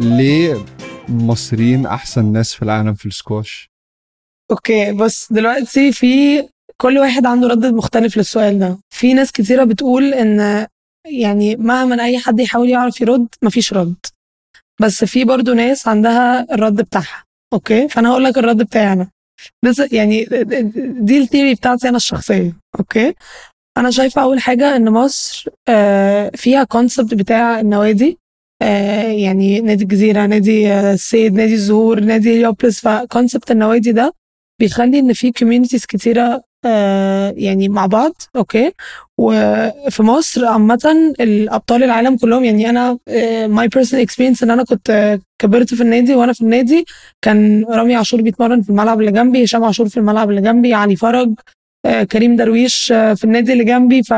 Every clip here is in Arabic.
ليه المصريين أحسن ناس في العالم في السكواش. okay بص دلوقتي في كل واحد عنده رد مختلف للسؤال ده. في ناس كتيرة بتقول إن يعني مهما أي حد يحاول يعرف يرد مفيش رد. بس في برضو ناس عندها الرد بتاعها. okay؟ فأنا هقول لك الرد بتاعي أنا. بس يعني دي ال theory بتاعتي أنا الشخصية. okay؟ أنا شايفة أول حاجة إن مصر آه، فيها concept بتاع النوادي. يعني نادي الجزيرة نادي آه، السيد نادي الزهور نادي هليوبوليس ف concept النوادي ده بيخلي إن في communities كتيرة يعني مع بعض okay؟ وفي مصر عامة الأبطال العالم كلهم يعني أنا my personal experience إن أنا كنت كبرت في النادي وأنا في النادي كان رامي عاشور بيتمرن في الملعب اللي جنبي هشام عاشور في الملعب اللي جنبي علي فرج آه، كريم درويش آه، في النادي اللي جنبي ف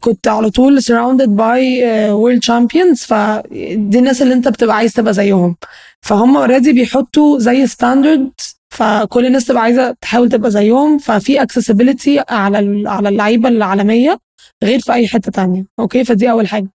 كنت على طول surrounded by uh, world champions فدي الناس اللي انت بتبقى عايز تبقى زيهم. فهم already بيحطوا زي standard فكل الناس تبقى عايزة تحاول تبقى زيهم ففي accessibility على على اللعيبة العالمية غير في أي حتة تانية. okay فدي أول حاجة.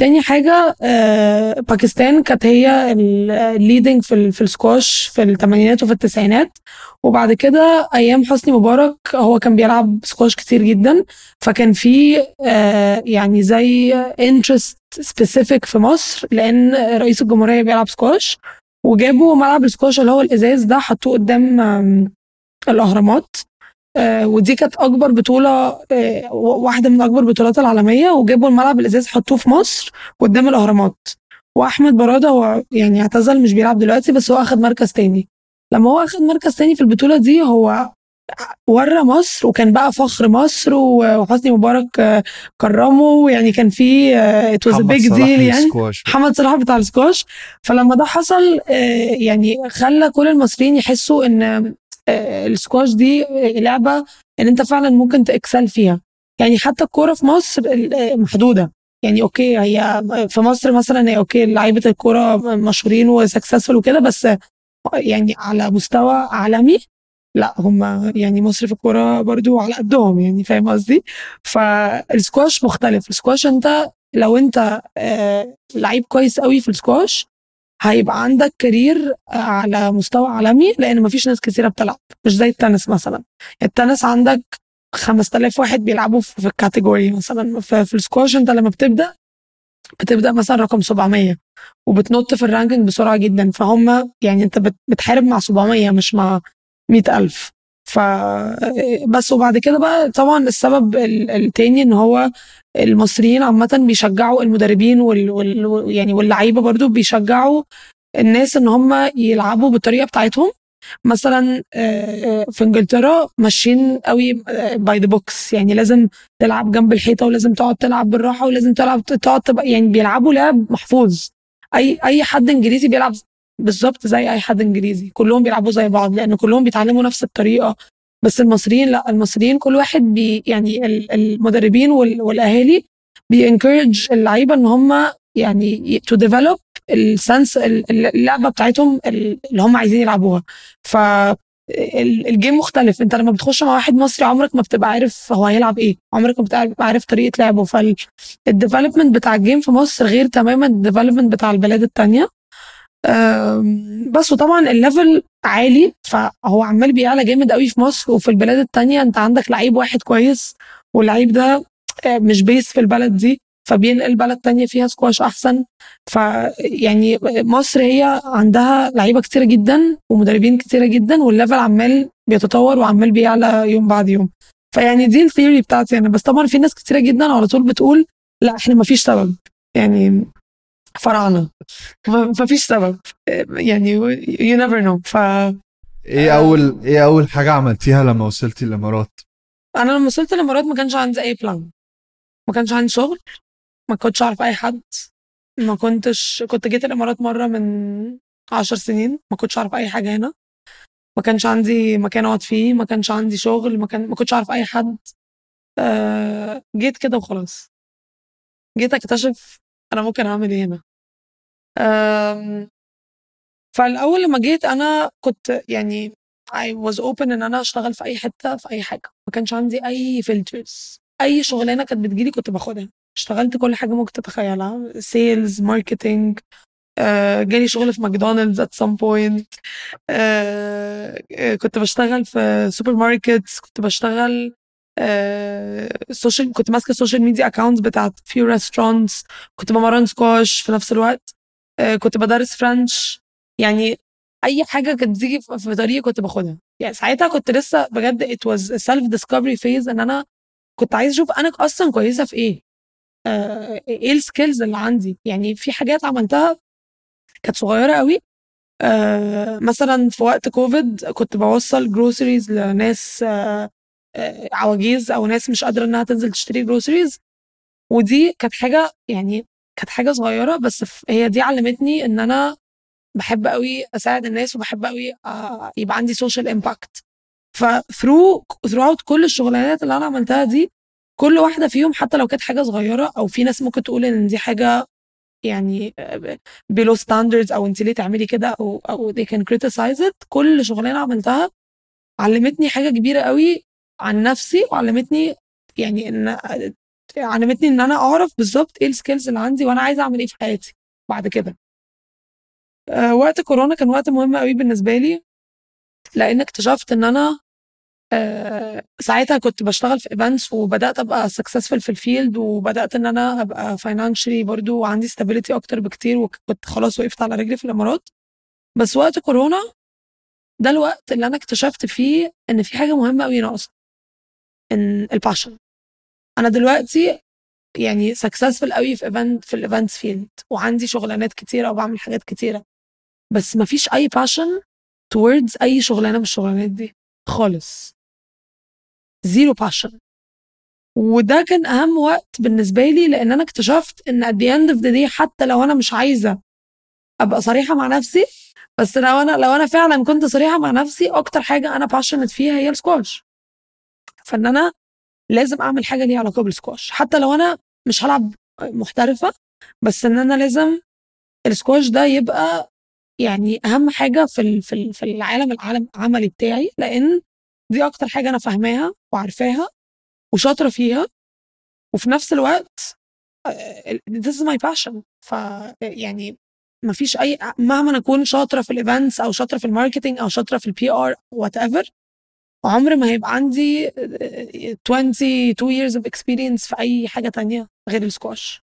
تاني حاجة آه باكستان كانت هي ال leading في في السكواش في الثمانينات وفي التسعينات. وبعد كده أيام حسني مبارك هو كان بيلعب سكواش كتير جدا. فكان في آه يعني زي interest specific في مصر لأن رئيس الجمهورية بيلعب سكواش. وجابوا ملعب السكواش اللي هو الإزاز ده حطوه قدام الأهرامات. آه ودي كانت أكبر بطولة آه واحدة من أكبر البطولات العالمية وجابوا الملعب الإزاز حطوه في مصر قدام الأهرامات. وأحمد برادة هو يعني اعتزل مش بيلعب دلوقتي بس هو أخد مركز تاني. لما هو أخد مركز تاني في البطولة دي هو ورى مصر وكان بقى فخر مصر وحسني مبارك آه، كرمه. يعني كان في it was big deal يعني. محمد صلاح بتاع السكواش. فلما ده حصل آه، يعني خلى كل المصريين يحسوا إن آه، السكواش دي لعبة إن أنت فعلا ممكن ت excel فيها. يعني حتى الكورة في مصر محدودة. يعني okay هي في مصر مثلا هي okay لعيبة الكورة مشهورين و successful وكده بس يعني على مستوى عالمي لا هم يعني مصر في الكورة برضو على قدهم يعني فاهم قصدي؟ فالسكواش مختلف. السكواش أنت لو أنت آه لعيب كويس قوي في السكواش هيبقى عندك career على مستوى عالمي لأن مفيش ناس كثيره بتلعب مش زي التنس مثلا. التنس عندك 5000 واحد بيلعبوا في ال category مثلا في السكواش انت لما بتبدأ بتبدأ مثلا رقم 700 وبتنط في ال ranking بسرعة جدا فهم يعني انت بتحارب مع 700 مش مع 100000 ف بس وبعد كده بقى طبعا السبب التاني إن هو المصريين عامة بيشجعوا المدربين وال, وال... يعني واللعيبة برضو بيشجعوا الناس إن هم يلعبوا بالطريقة بتاعتهم. مثلا في إنجلترا ماشيين قوي by the books يعني لازم تلعب جنب الحيطة ولازم تقعد تلعب بالراحة ولازم تلعب تقعد تبقى يعني بيلعبوا لعب محفوظ. أي أي حد إنجليزي بيلعب بالظبط زي أي حد إنجليزي. كلهم بيلعبوا زي بعض لأن كلهم بيتعلموا نفس الطريقة. بس المصريين لا المصريين كل واحد بي يعني المدربين والأهالي بي encourage اللعيبة إن هم يعني to develop ال sense اللعبة بتاعتهم اللي هم عايزين يلعبوها. ف ال game مختلف. أنت لما بتخش مع واحد مصري عمرك ما بتبقى عارف هو هيلعب إيه. عمرك ما بتبقى عارف طريقة لعبه. فال development بتاع ال game في مصر غير تماما ال development بتاع البلاد التانية. بس وطبعا ال level عالي فهو عمال بيعلى جامد قوي في مصر وفي البلاد التانية. انت عندك لعيب واحد كويس واللعيب ده آه، مش بيس في البلد دي فبينقل بلد تانية فيها سكواش أحسن. فيعني مصر هي عندها لعيبة كتيره جدا ومدربين كتيره جدا وال level عمال بيتطور وعمال بيعلى يوم بعد يوم. فيعني دي ال theory بتاعتي أنا. بس طبعا في ناس كتيرة جدا على طول بتقول لا إحنا ما فيش سبب. يعني فراعنة. ما فيش سبب. يعني you never know ف إيه اول إيه أول حاجة عملتيها لما وصلتي الإمارات؟ أنا لما وصلت الإمارات ما كانش عندي أي plan ما كانش عندي شغل. ما كنتش أعرف أي حد. ما كنتش كنت جيت الإمارات مرة من عشر سنين. ما كنتش أعرف أي حاجة هنا. ما كانش عندي مكان أقعد فيه. ما كانش عندي شغل. ما كان ما كنتش أعرف أي حد. آه جيت كده وخلاص. جيت أكتشف أنا ممكن أعمل إيه هنا؟ فالأول لما جيت أنا كنت يعني I was open إن أنا أشتغل في أي حتة في أي حاجة. ما كانش عندي أي filters أي شغلانة كانت بتجيلي كنت باخدها. اشتغلت كل حاجة ممكن تتخيلها. sales marketing آه، جالي شغل في ماكدونالدز point. آه، آه، كنت بشتغل في supermarkets كنت بشتغل social كنت ماسكة ال social media accounts بتاعت few restaurants كنت بمرن سكواش في نفس الوقت. كنت بدرس French يعني أي حاجة كانت بتيجي في طريقي كنت باخدها. يعني ساعتها كنت لسه بجد it was self discovery phase إن أنا كنت عايز أشوف أنا أصلا كويسة في إيه. آه إيه ال skills اللي عندي. يعني في حاجات عملتها كانت صغيرة قوي. آه مثلا في وقت كوفيد كنت بوصل groceries لناس آه آه عواجيز أو ناس مش قادرة إنها تنزل تشتري groceries ودي كانت حاجة يعني كانت حاجة صغيرة بس هي دي علمتني إن أنا بحب قوي أساعد الناس وبحب قوي آه، يبقى عندي social impact ف through throughout كل الشغلانات اللي أنا عملتها دي كل واحدة فيهم حتى لو كانت حاجة صغيرة أو في ناس ممكن تقول إن دي حاجة يعني below standards أو أنت ليه تعملي كده أو أو they can criticize it. كل شغلانة عملتها علمتني حاجة كبيرة قوي عن نفسي وعلمتني يعني إن علمتني إن أنا أعرف بالظبط إيه ال skills اللي عندي وأنا عايزه أعمل إيه في حياتي بعد كده. آه، وقت كورونا كان وقت مهم قوي بالنسبة لي لأن اكتشفت إن أنا آه، ساعتها كنت بشتغل في events وبدأت أبقى successful في ال field وبدأت إن أنا أبقى financially برضو وعندي stability أكتر بكتير وكنت خلاص وقفت على رجلي في الإمارات. بس وقت كورونا ده الوقت اللي أنا اكتشفت فيه إن في حاجة مهمة قوي ناقصة. ان ال passion أنا دلوقتي يعني successful قوي في event في ال events field وعندي شغلانات كتيرة وبعمل حاجات كتيرة. بس ما فيش أي passion towards أي شغلانة من الشغلانات دي. خالص. zero passion وده كان أهم وقت بالنسبة لي لأن أنا اكتشفت إن at the end of the day حتى لو أنا مش عايزة أبقى صريحة مع نفسي بس لو أنا لو أنا فعلا كنت صريحة مع نفسي أكتر حاجة أنا passionate فيها هي السكواش فإن أنا لازم أعمل حاجة ليها علاقة بالسكواش. حتى لو أنا مش هلعب محترفة بس إن أنا لازم السكواش ده يبقى يعني أهم حاجة في في في العالم العالم العملي بتاعي لأن دي أكتر حاجة أنا فاهماها وعارفاها وشاطرة فيها. وفي نفس الوقت آه، this is my passion. ف يعني ما فيش أي مهما أكون شاطرة في ال events أو شاطرة في ال marketing أو شاطرة في ال PR whatever عمر ما هيبقى عندي 22 years of experience في أي حاجة تانية غير السكواش.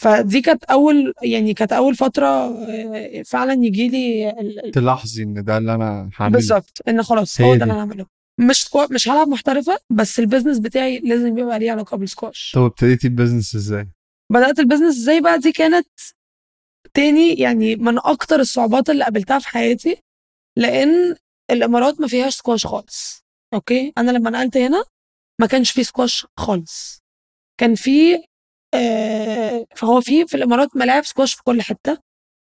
فدي كانت أول يعني كانت أول فترة آه، فعلا يجي لي تلاحظي إن ده اللي أنا هعمله. بالظبط إن خلاص هو ده اللي أنا هعمله. مش مش هلعب محترفة بس ال business بتاعي لازم يبقى ليه علاقة بالسكواش. طب ابتديتي ال business إزاي؟ بدأت ال business إزاي بقى؟ دي كانت تاني يعني من أكتر الصعوبات اللي قابلتها في حياتي لأن الامارات ما فيهاش سكواش خالص. okay؟ أنا لما نقلت هنا ما كانش في سكواش خالص. كان في آه فهو في في الامارات ملاعب سكواش في كل حتة.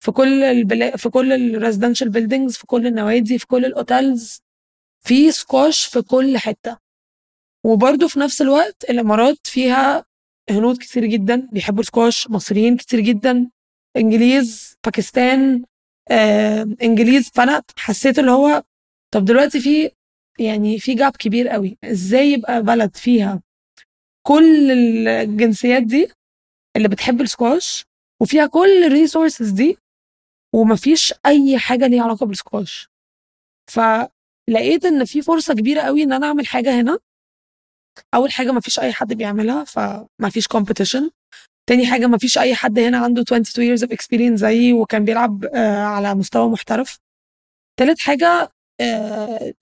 في كل البلا... في كل ال residential buildings في كل النوادي في كل ال hotels في سكواش في كل حتة. وبرده في نفس الوقت الامارات فيها هنود كتير جدا بيحبوا السكواش مصريين كتير جدا إنجليز باكستان آه، إنجليز. فأنا حسيت اللي هو طب دلوقتي في يعني في gap كبير قوي. إزاي يبقى بلد فيها كل الجنسيات دي اللي بتحب السكواش وفيها كل ال resources دي ومفيش أي حاجة ليها علاقة بالسكواش؟ فلقيت إن في فرصة كبيرة قوي إن أنا أعمل حاجة هنا. أول حاجة مفيش أي حد بيعملها فمفيش competition تاني حاجة مفيش أي حد هنا عنده 22 years of experience زيي وكان بيلعب آه، على مستوى محترف. تالت حاجة آه،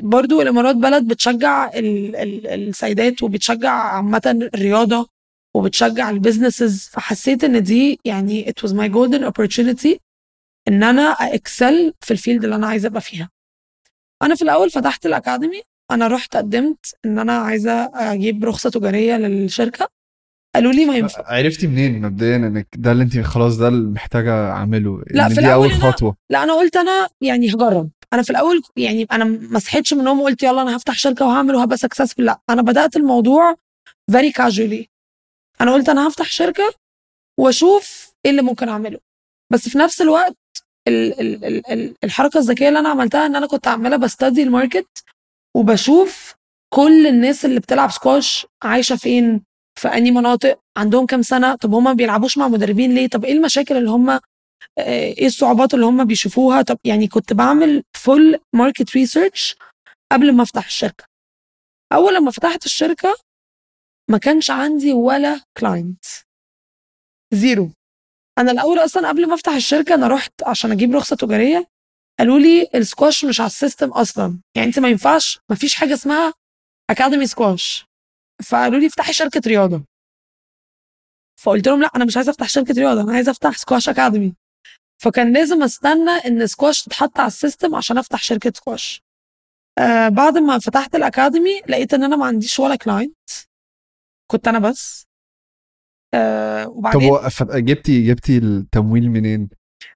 برضو الإمارات بلد بتشجع السيدات وبتشجع عامة الرياضة وبتشجع ال businesses فحسيت إن دي يعني it was my golden opportunity إن أنا excel في ال field اللي أنا عايزة أبقى فيها. أنا في الأول فتحت ال academy أنا رحت قدمت إن أنا عايزة أجيب رخصة تجارية للشركة. قالوا لي ما ينفع. عرفتي منين مبدئيا إنك ده اللي أنت خلاص ده اللي محتاجة أعمله؟ لا في دي أول خطوة. لا أنا قلت أنا يعني هجرب. أنا في الأول يعني أنا ما صحيتش من النوم وقلت يلا أنا هفتح شركة وهعمل وهبقى successful لا أنا بدأت الموضوع very casually أنا قلت أنا هفتح شركة وأشوف إيه اللي ممكن أعمله. بس في نفس الوقت ال ال ال ال الحركة الذكية اللي أنا عملتها إن أنا كنت عمالة ب study ال market وبشوف كل الناس اللي بتلعب سكواش عايشة فين؟ في أنهي مناطق؟ عندهم كام سنة؟ طب هم ما بيلعبوش مع مدربين ليه؟ طب إيه المشاكل اللي هم آه، إيه الصعوبات اللي هم بيشوفوها؟ طب يعني كنت بعمل full market research قبل ما أفتح الشركة. أول لما فتحت الشركة ما كانش عندي ولا client zero أنا الأول أصلا قبل ما أفتح الشركة أنا رحت عشان أجيب رخصة تجارية قالوا لي السكواش مش على ال system أصلا. يعني أنت ما ينفعش ما فيش حاجة اسمها academy سكواش فقالوا لي افتحي شركة رياضة. فقلت لهم لا أنا مش عايزة أفتح شركة رياضة أنا عايزة أفتح squash academy فكان لازم استنى إن سكواش تتحط على ال system عشان أفتح شركة سكواش. آه بعد ما فتحت ال academy لقيت إن أنا ما عنديش ولا client كنت أنا بس. آه طب وبعدين ف- جبتي جبتي التمويل منين؟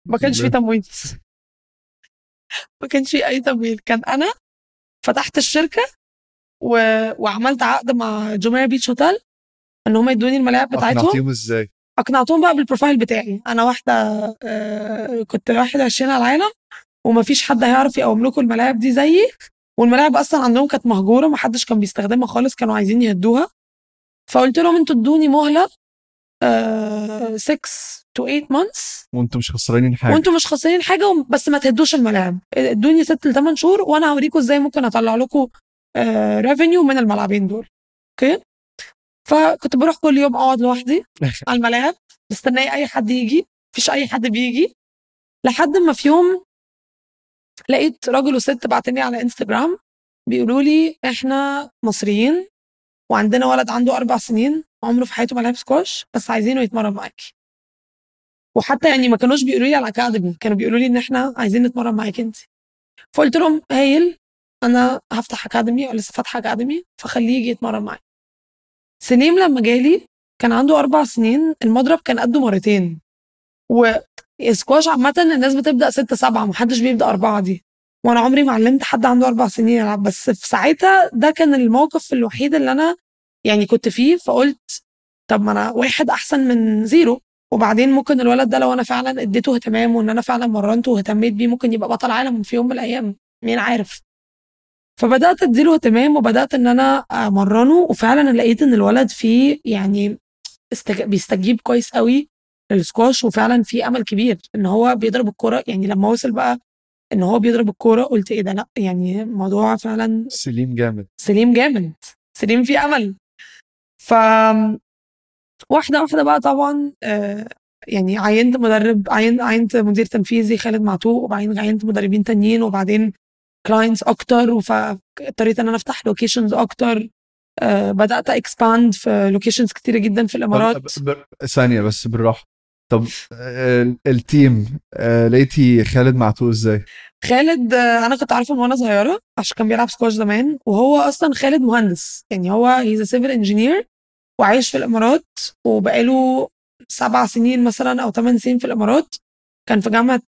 ما كانش في تمويل. ما كانش في أي تمويل. كان أنا فتحت الشركة و... وعملت عقد مع Jumeirah Beach Hotel إن هم يدوني الملاعب بتاعتهم. اقنعتيهم إزاي؟ أقنعتهم بقى بال profile بتاعي. أنا واحدة آه، كنت 21 على العالم ومفيش حد هيعرف يقوم لكم الملاعب دي زيي. والملاعب أصلا عندهم كانت مهجورة محدش كان بيستخدمها خالص كانوا عايزين يهدوها. فقلت لهم أنتوا ادوني مهلة 6 to 8 months وأنتم مش خسرانين حاجة. وأنتوا مش خاسرين حاجة بس ما تهدوش الملاعب. ادوني 6 ل 8 شهور وأنا هوريكم إزاي ممكن أطلع لكم revenue من الملاعبين دول. أوكي؟ فكنت بروح كل يوم أقعد لوحدي على الملاعب مستنية أي حد يجي مفيش أي حد بيجي. لحد ما في يوم لقيت راجل وست بعتني على انستجرام بيقولوا لي إحنا مصريين وعندنا ولد عنده أربع سنين عمره في حياته ما لعب سكواش بس عايزينه يتمرن معاكي. وحتى يعني ما كانوش بيقولوا لي على ال academy كانوا بيقولوا لي إن إحنا عايزين نتمرن معاكي أنت. فقلت لهم هايل أنا هفتح academy أو لسه فاتحة academy فخليه يجي يتمرن معايا. سليم لما جالي كان عنده أربع سنين المضرب كان قده مرتين. وسكواش عامة الناس بتبدأ ستة سبعة محدش بيبدأ أربعة دي. وأنا عمري ما علمت حد عنده أربع سنين يلعب. بس في ساعتها ده كان الموقف الوحيد اللي أنا يعني كنت فيه. فقلت طب ما أنا واحد أحسن من زيرو. وبعدين ممكن الولد ده لو أنا فعلا اديته اهتمام وإن أنا فعلا مرنته واهتميت بيه ممكن يبقى بطل عالم في يوم من الأيام. مين عارف؟ فبدأت أديله اهتمام وبدأت إن أنا أمرنه وفعلا لقيت إن الولد فيه يعني استج... بيستجيب كويس قوي للسكواش وفعلا في أمل كبير إن هو بيضرب الكورة. يعني لما وصل بقى إن هو بيضرب الكورة قلت إيه ده؟ لأ يعني الموضوع فعلا سليم جامد. سليم جامد. سليم فيه أمل. ف واحدة واحدة بقى طبعا آه، يعني عينت مدرب عين عينت مدير تنفيذي خالد معتوق وبعدين عينت مدربين تانيين وبعدين clients أكتر فاضطريت إن أنا أفتح locations أكتر. آه، بدأت expand في locations كتيرة جدا في الإمارات. ثانية بس بالراحة. طب ال team آه، لقيتي خالد معتوق إزاي؟ خالد آه، أنا كنت عارفة من وأنا صغيرة عشان كان بيلعب سكواش زمان وهو أصلا خالد مهندس. يعني هو he's civil engineer وعايش في الإمارات وبقاله سبع سنين مثلا أو ثمان سنين في الإمارات. كان في جامعة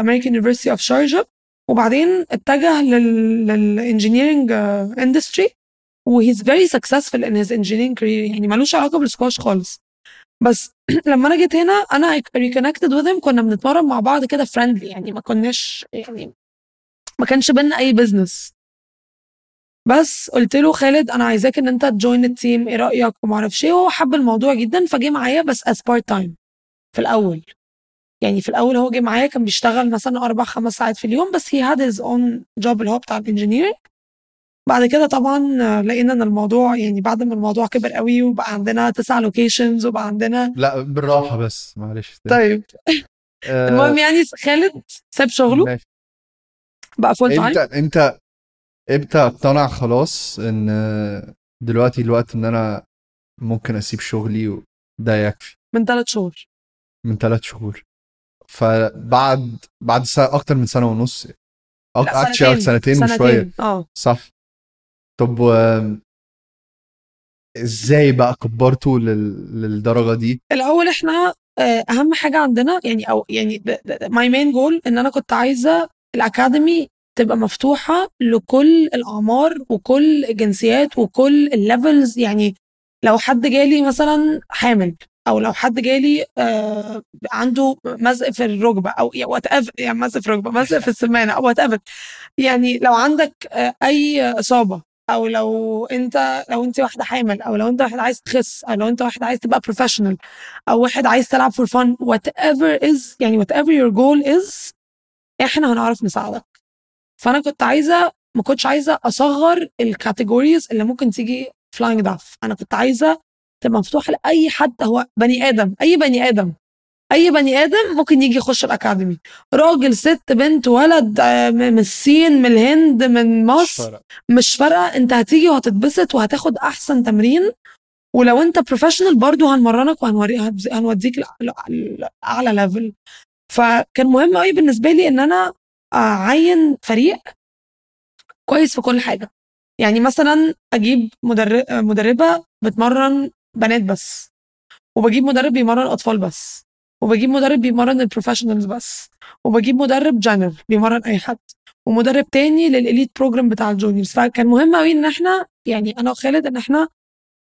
American University of Sharjah وبعدين اتجه لل engineering industry و he's very successful in his engineering career. يعني ملوش علاقة بالسكواش خالص. بس لما أنا جيت هنا أنا reconnected him. كنا بنتمرن مع بعض كده friendly يعني ما كناش يعني ما كانش بينا أي business بس قلت له خالد أنا عايزاك إن أنت ت join ال team إيه رأيك؟ وما أعرفش إيه. وهو حب الموضوع جدا فجه معايا بس as part time في الأول. يعني في الأول هو جه معايا كان بيشتغل مثلا أربع خمس ساعات في اليوم بس he had his own job اللي هو بتاع ال engineering بعد كده طبعا لقينا إن الموضوع يعني بعد ما الموضوع كبر قوي وبقى عندنا تسع locations وبقى عندنا لا بالراحة بس معلش. طيب. آه، المهم يعني خالد ساب شغله. ماشي. بقى full time انت انت إمتى اقتنع خلاص إن دلوقتي الوقت إن أنا ممكن أسيب شغلي وده يكفي؟ من ثلاث شهور. من ثلاث شهور. فبعد بعد أكتر من سنة ونص. لا، actually سنتين. وشوية. آه. صح. طب و... إزاي بقى كبرته لل... للدرجة دي؟ الأول إحنا آه، أهم حاجة عندنا يعني أو يعني my main goal إن أنا كنت عايزة ال academy تبقى مفتوحة لكل الأعمار وكل الجنسيات وكل ال levels. يعني لو حد جالي مثلا حامل أو لو حد جالي آه عنده مزق في الركبة أو what يعني مزق في الركبة مزق في السمانة أو what يعني لو عندك آه أي إصابة أو لو أنت لو أنت واحدة حامل أو لو أنت واحد عايز تخس أو لو أنت واحد عايز تبقى professional أو واحد عايز تلعب for fun whatever is يعني whatever your goal is إحنا هنعرف نساعدك. فأنا كنت عايزة ما كنتش عايزة أصغر ال categories اللي ممكن تيجي فلاينج داف أنا كنت عايزة تبقى مفتوحة لأي حد هو بني آدم. أي بني آدم. أي بني آدم ممكن يجي يخش الأكاديمي. راجل ست بنت ولد آه، من الصين من الهند من مصر. مش فارقة. أنت هتيجي وهتتبسط وهتاخد أحسن تمرين. ولو أنت بروفيشنال برضو هنمرنك وهنوري هنز- هنوديك لأ- لاعلى ليفل فكان مهم قوي بالنسبة لي إن أنا أعين فريق كويس في كل حاجة. يعني مثلا أجيب مدرب مدربة بتمرن بنات بس. وبجيب مدرب بيمرن أطفال بس. وبجيب مدرب بيمرن ال professionals بس. وبجيب مدرب جنرال بيمرن أي حد. ومدرب تاني لل elite program بتاع ال juniors فكان مهم قوي إن إحنا يعني أنا وخالد إن إحنا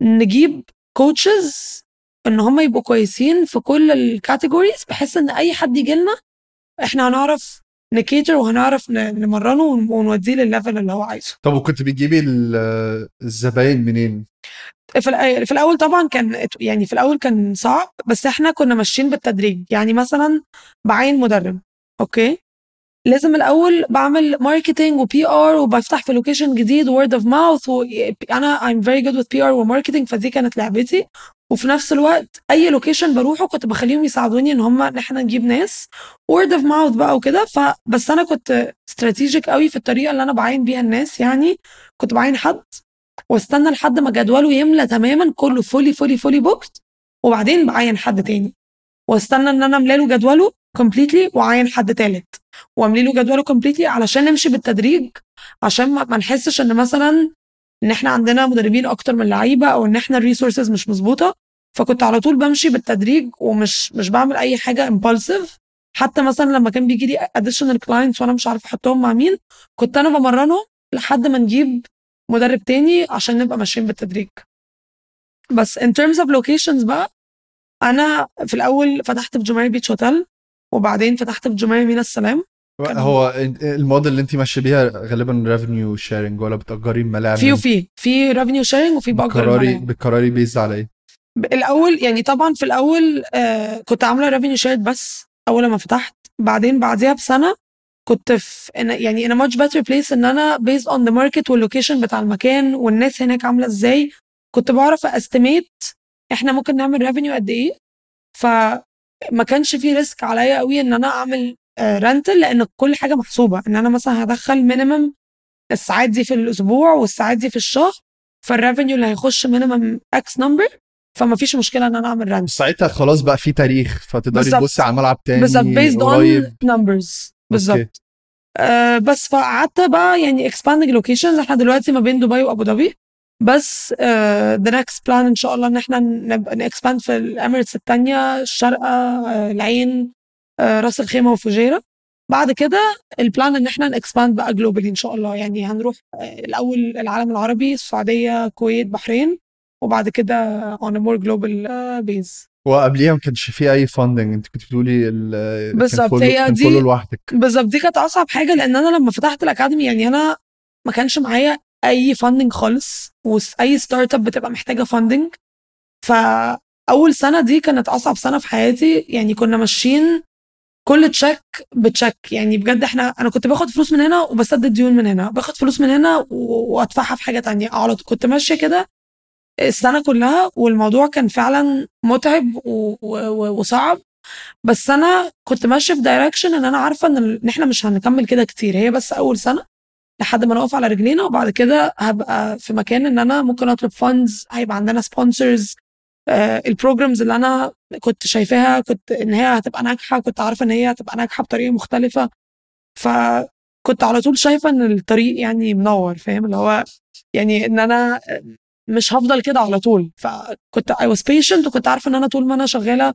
نجيب coaches إن هم يبقوا كويسين في كل ال categories بحيث إن أي حد يجي لنا إحنا هنعرف ن cater وهنعرف نمرنه ون- ونوديه للل level اللي هو عايزه. طب وكنت بتجيبي ال- الزباين منين؟ في الأول طبعا كان يعني في الأول كان صعب بس إحنا كنا ماشيين بالتدريج. يعني مثلا بعين مدرب أوكي؟ لازم الأول بعمل marketing و PR وبفتح في location جديد word of mouth وأنا I'm very good with PR و marketing فدي كانت لعبتي. وفي نفس الوقت أي location بروحه كنت بخليهم يساعدوني إن هم إن إحنا نجيب ناس. word of mouth بقى وكده فبس أنا كنت strategic قوي في الطريقة اللي أنا بعين بيها الناس يعني كنت بعين حد. واستنى لحد ما جدوله يملى تماما كله fully fully fully booked وبعدين بعين حد تاني. واستنى إن أنا املى له جدوله completely وأعين حد تالت. واملي له جدوله completely علشان نمشي بالتدريج عشان ما نحسش إن مثلا إن إحنا عندنا مدربين أكتر من لعيبة أو إن إحنا ال resources مش مظبوطة. فكنت على طول بمشي بالتدريج ومش مش بعمل أي حاجة impulsive حتى مثلا لما كان بيجي لي additional clients وأنا مش عارفة أحطهم مع مين كنت أنا بمرنه لحد ما نجيب مدرب تاني عشان نبقى ماشيين بالتدريج. بس in terms of locations بقى أنا في الأول فتحت في Jumeirah Beach Hotel وبعدين فتحت في Jumeirah مينا السلام. هو الموديل اللي انت ماشية بيها غالبا revenue sharing ولا بتأجري الملاعب في وفي. في revenue sharing وفي بأجر بتقرري الملاعب. بتقرري based على إيه؟ الأول يعني طبعا في الأول آه كنت عاملة revenue share بس أول ما فتحت. بعدين بعديها بسنة كنت في إن- يعني in a much better place إن أنا based on the market وال location بتاع المكان والناس هناك عاملة إزاي كنت بعرف estimate إحنا ممكن نعمل revenue قد إيه. فما كانش في risk عليا قوي إن أنا أعمل rental لأن كل حاجة محسوبة. إن أنا مثلا هدخل minimum الساعات دي في الأسبوع والساعات دي في الشهر فال revenue اللي هيخش minimum x number فما فيش مشكلة إن أنا أعمل rent ساعتها خلاص بقى في تاريخ فتقدري. تبصي على الملعب تاني بالظبط. قريب on numbers. بالظبط. آه بس فقعدت بقى يعني expanding locations. إحنا دلوقتي ما بين دبي وابو ظبي. بس the next plan إن شاء الله إن إحنا نبقى ن expand في ال Emirates التانية الشارقة آه العين آه راس الخيمة وفجيرة. بعد كده ال plan إن إحنا ن expand بقى globally إن شاء الله. يعني هنروح آه الأول العالم العربي السعودية الكويت بحرين. وبعد كده on a more global base. وقبليها ما كانش في اي funding انت كنت بتقولي بالظبط، هي دي- كله لوحدك. بالظبط دي كانت أصعب حاجة لأن أنا لما فتحت ال academy يعني أنا ما كانش معايا أي funding خالص واي startup بتبقى محتاجة funding فاول سنة دي كانت أصعب سنة في حياتي. يعني كنا ماشيين كل check ب check يعني بجد إحنا أنا كنت باخد فلوس من هنا وبسدد ديون من هنا. باخد فلوس من هنا وأدفعها في حاجة تانية. على طول كنت ماشية كده السنة كلها والموضوع كان فعلا متعب وصعب. بس أنا كنت ماشية في direction إن أنا عارفة إن إن إحنا مش هنكمل كده كتير. هي بس أول سنة لحد ما نقف على رجلينا وبعد كده هبقى في مكان إن أنا ممكن أطلب funds هيبقى عندنا sponsors البروجرامز اللي أنا كنت شايفاها كنت إن هي هتبقى ناجحة كنت عارفة إن هي هتبقى ناجحة بطريقة مختلفة. فكنت على طول شايفة إن الطريق يعني منور فاهم؟ اللي هو يعني إن أنا مش هفضل كده على طول. فكنت I was patient وكنت عارفة إن أنا طول ما أنا شغالة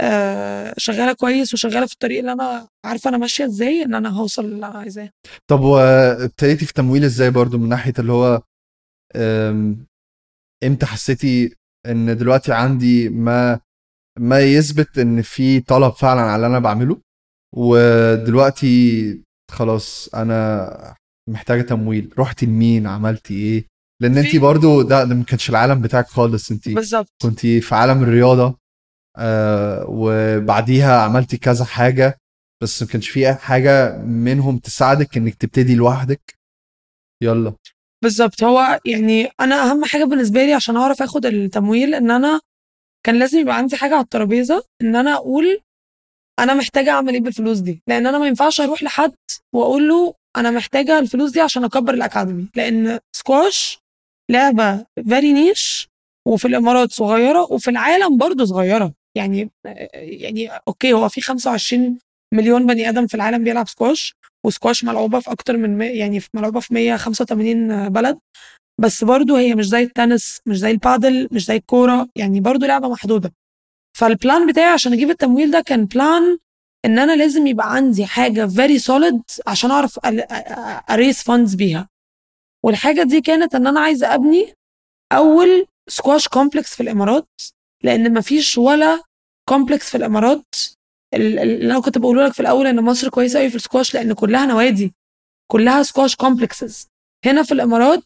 آه، شغالة كويس وشغالة في الطريق اللي أنا عارفة أنا ماشية إزاي إن أنا هوصل اللي أنا عايزاه. طب وابتديتي في تمويل إزاي برضو من ناحية اللي هو إمتى حسيتي إن دلوقتي عندي ما ما يثبت إن في طلب فعلا على اللي أنا بعمله؟ ودلوقتي خلاص أنا محتاجة تمويل. رحتي لمين؟ عملتي إيه؟ لأن انت برضو ده, ده ما كانش العالم بتاعك خالص. انت بالظبط. كنت في عالم الرياضة آه وبعديها عملتي كذا حاجة بس ما كانش في حاجة منهم تساعدك إنك تبتدي لوحدك. يلا. بالظبط. هو يعني أنا أهم حاجة بالنسبة لي عشان أعرف آخد التمويل إن أنا كان لازم يبقى عندي حاجة على الترابيزة إن أنا أقول أنا محتاجة أعمل إيه بالفلوس دي. لأن أنا ما ينفعش أروح لحد وأقول له أنا محتاجة الفلوس دي عشان أكبر ال academy. لأن سكواش لعبة very niche وفي الإمارات صغيرة وفي العالم برضو صغيرة. يعني يعني okay هو في 25 مليون بني آدم في العالم بيلعب سكواش وسكواش ملعوبة في أكتر من يعني ملعوبة في 185 بلد. بس برضو هي مش زي التنس مش زي البادل مش زي الكورة يعني برضو لعبة محدودة. فال plan بتاعي عشان أجيب التمويل ده كان plan إن أنا لازم يبقى عندي حاجة very solid عشان أعرف ا raise funds بيها. والحاجة دي كانت إن أنا عايزة أبني أول سكواش complex في الإمارات لأن مفيش ولا complex في الإمارات. ال- ال- اللي أنا كنت بقوله لك في الأول إن مصر كويسة قوي في السكواش لأن كلها نوادي كلها squash complexes هنا في الإمارات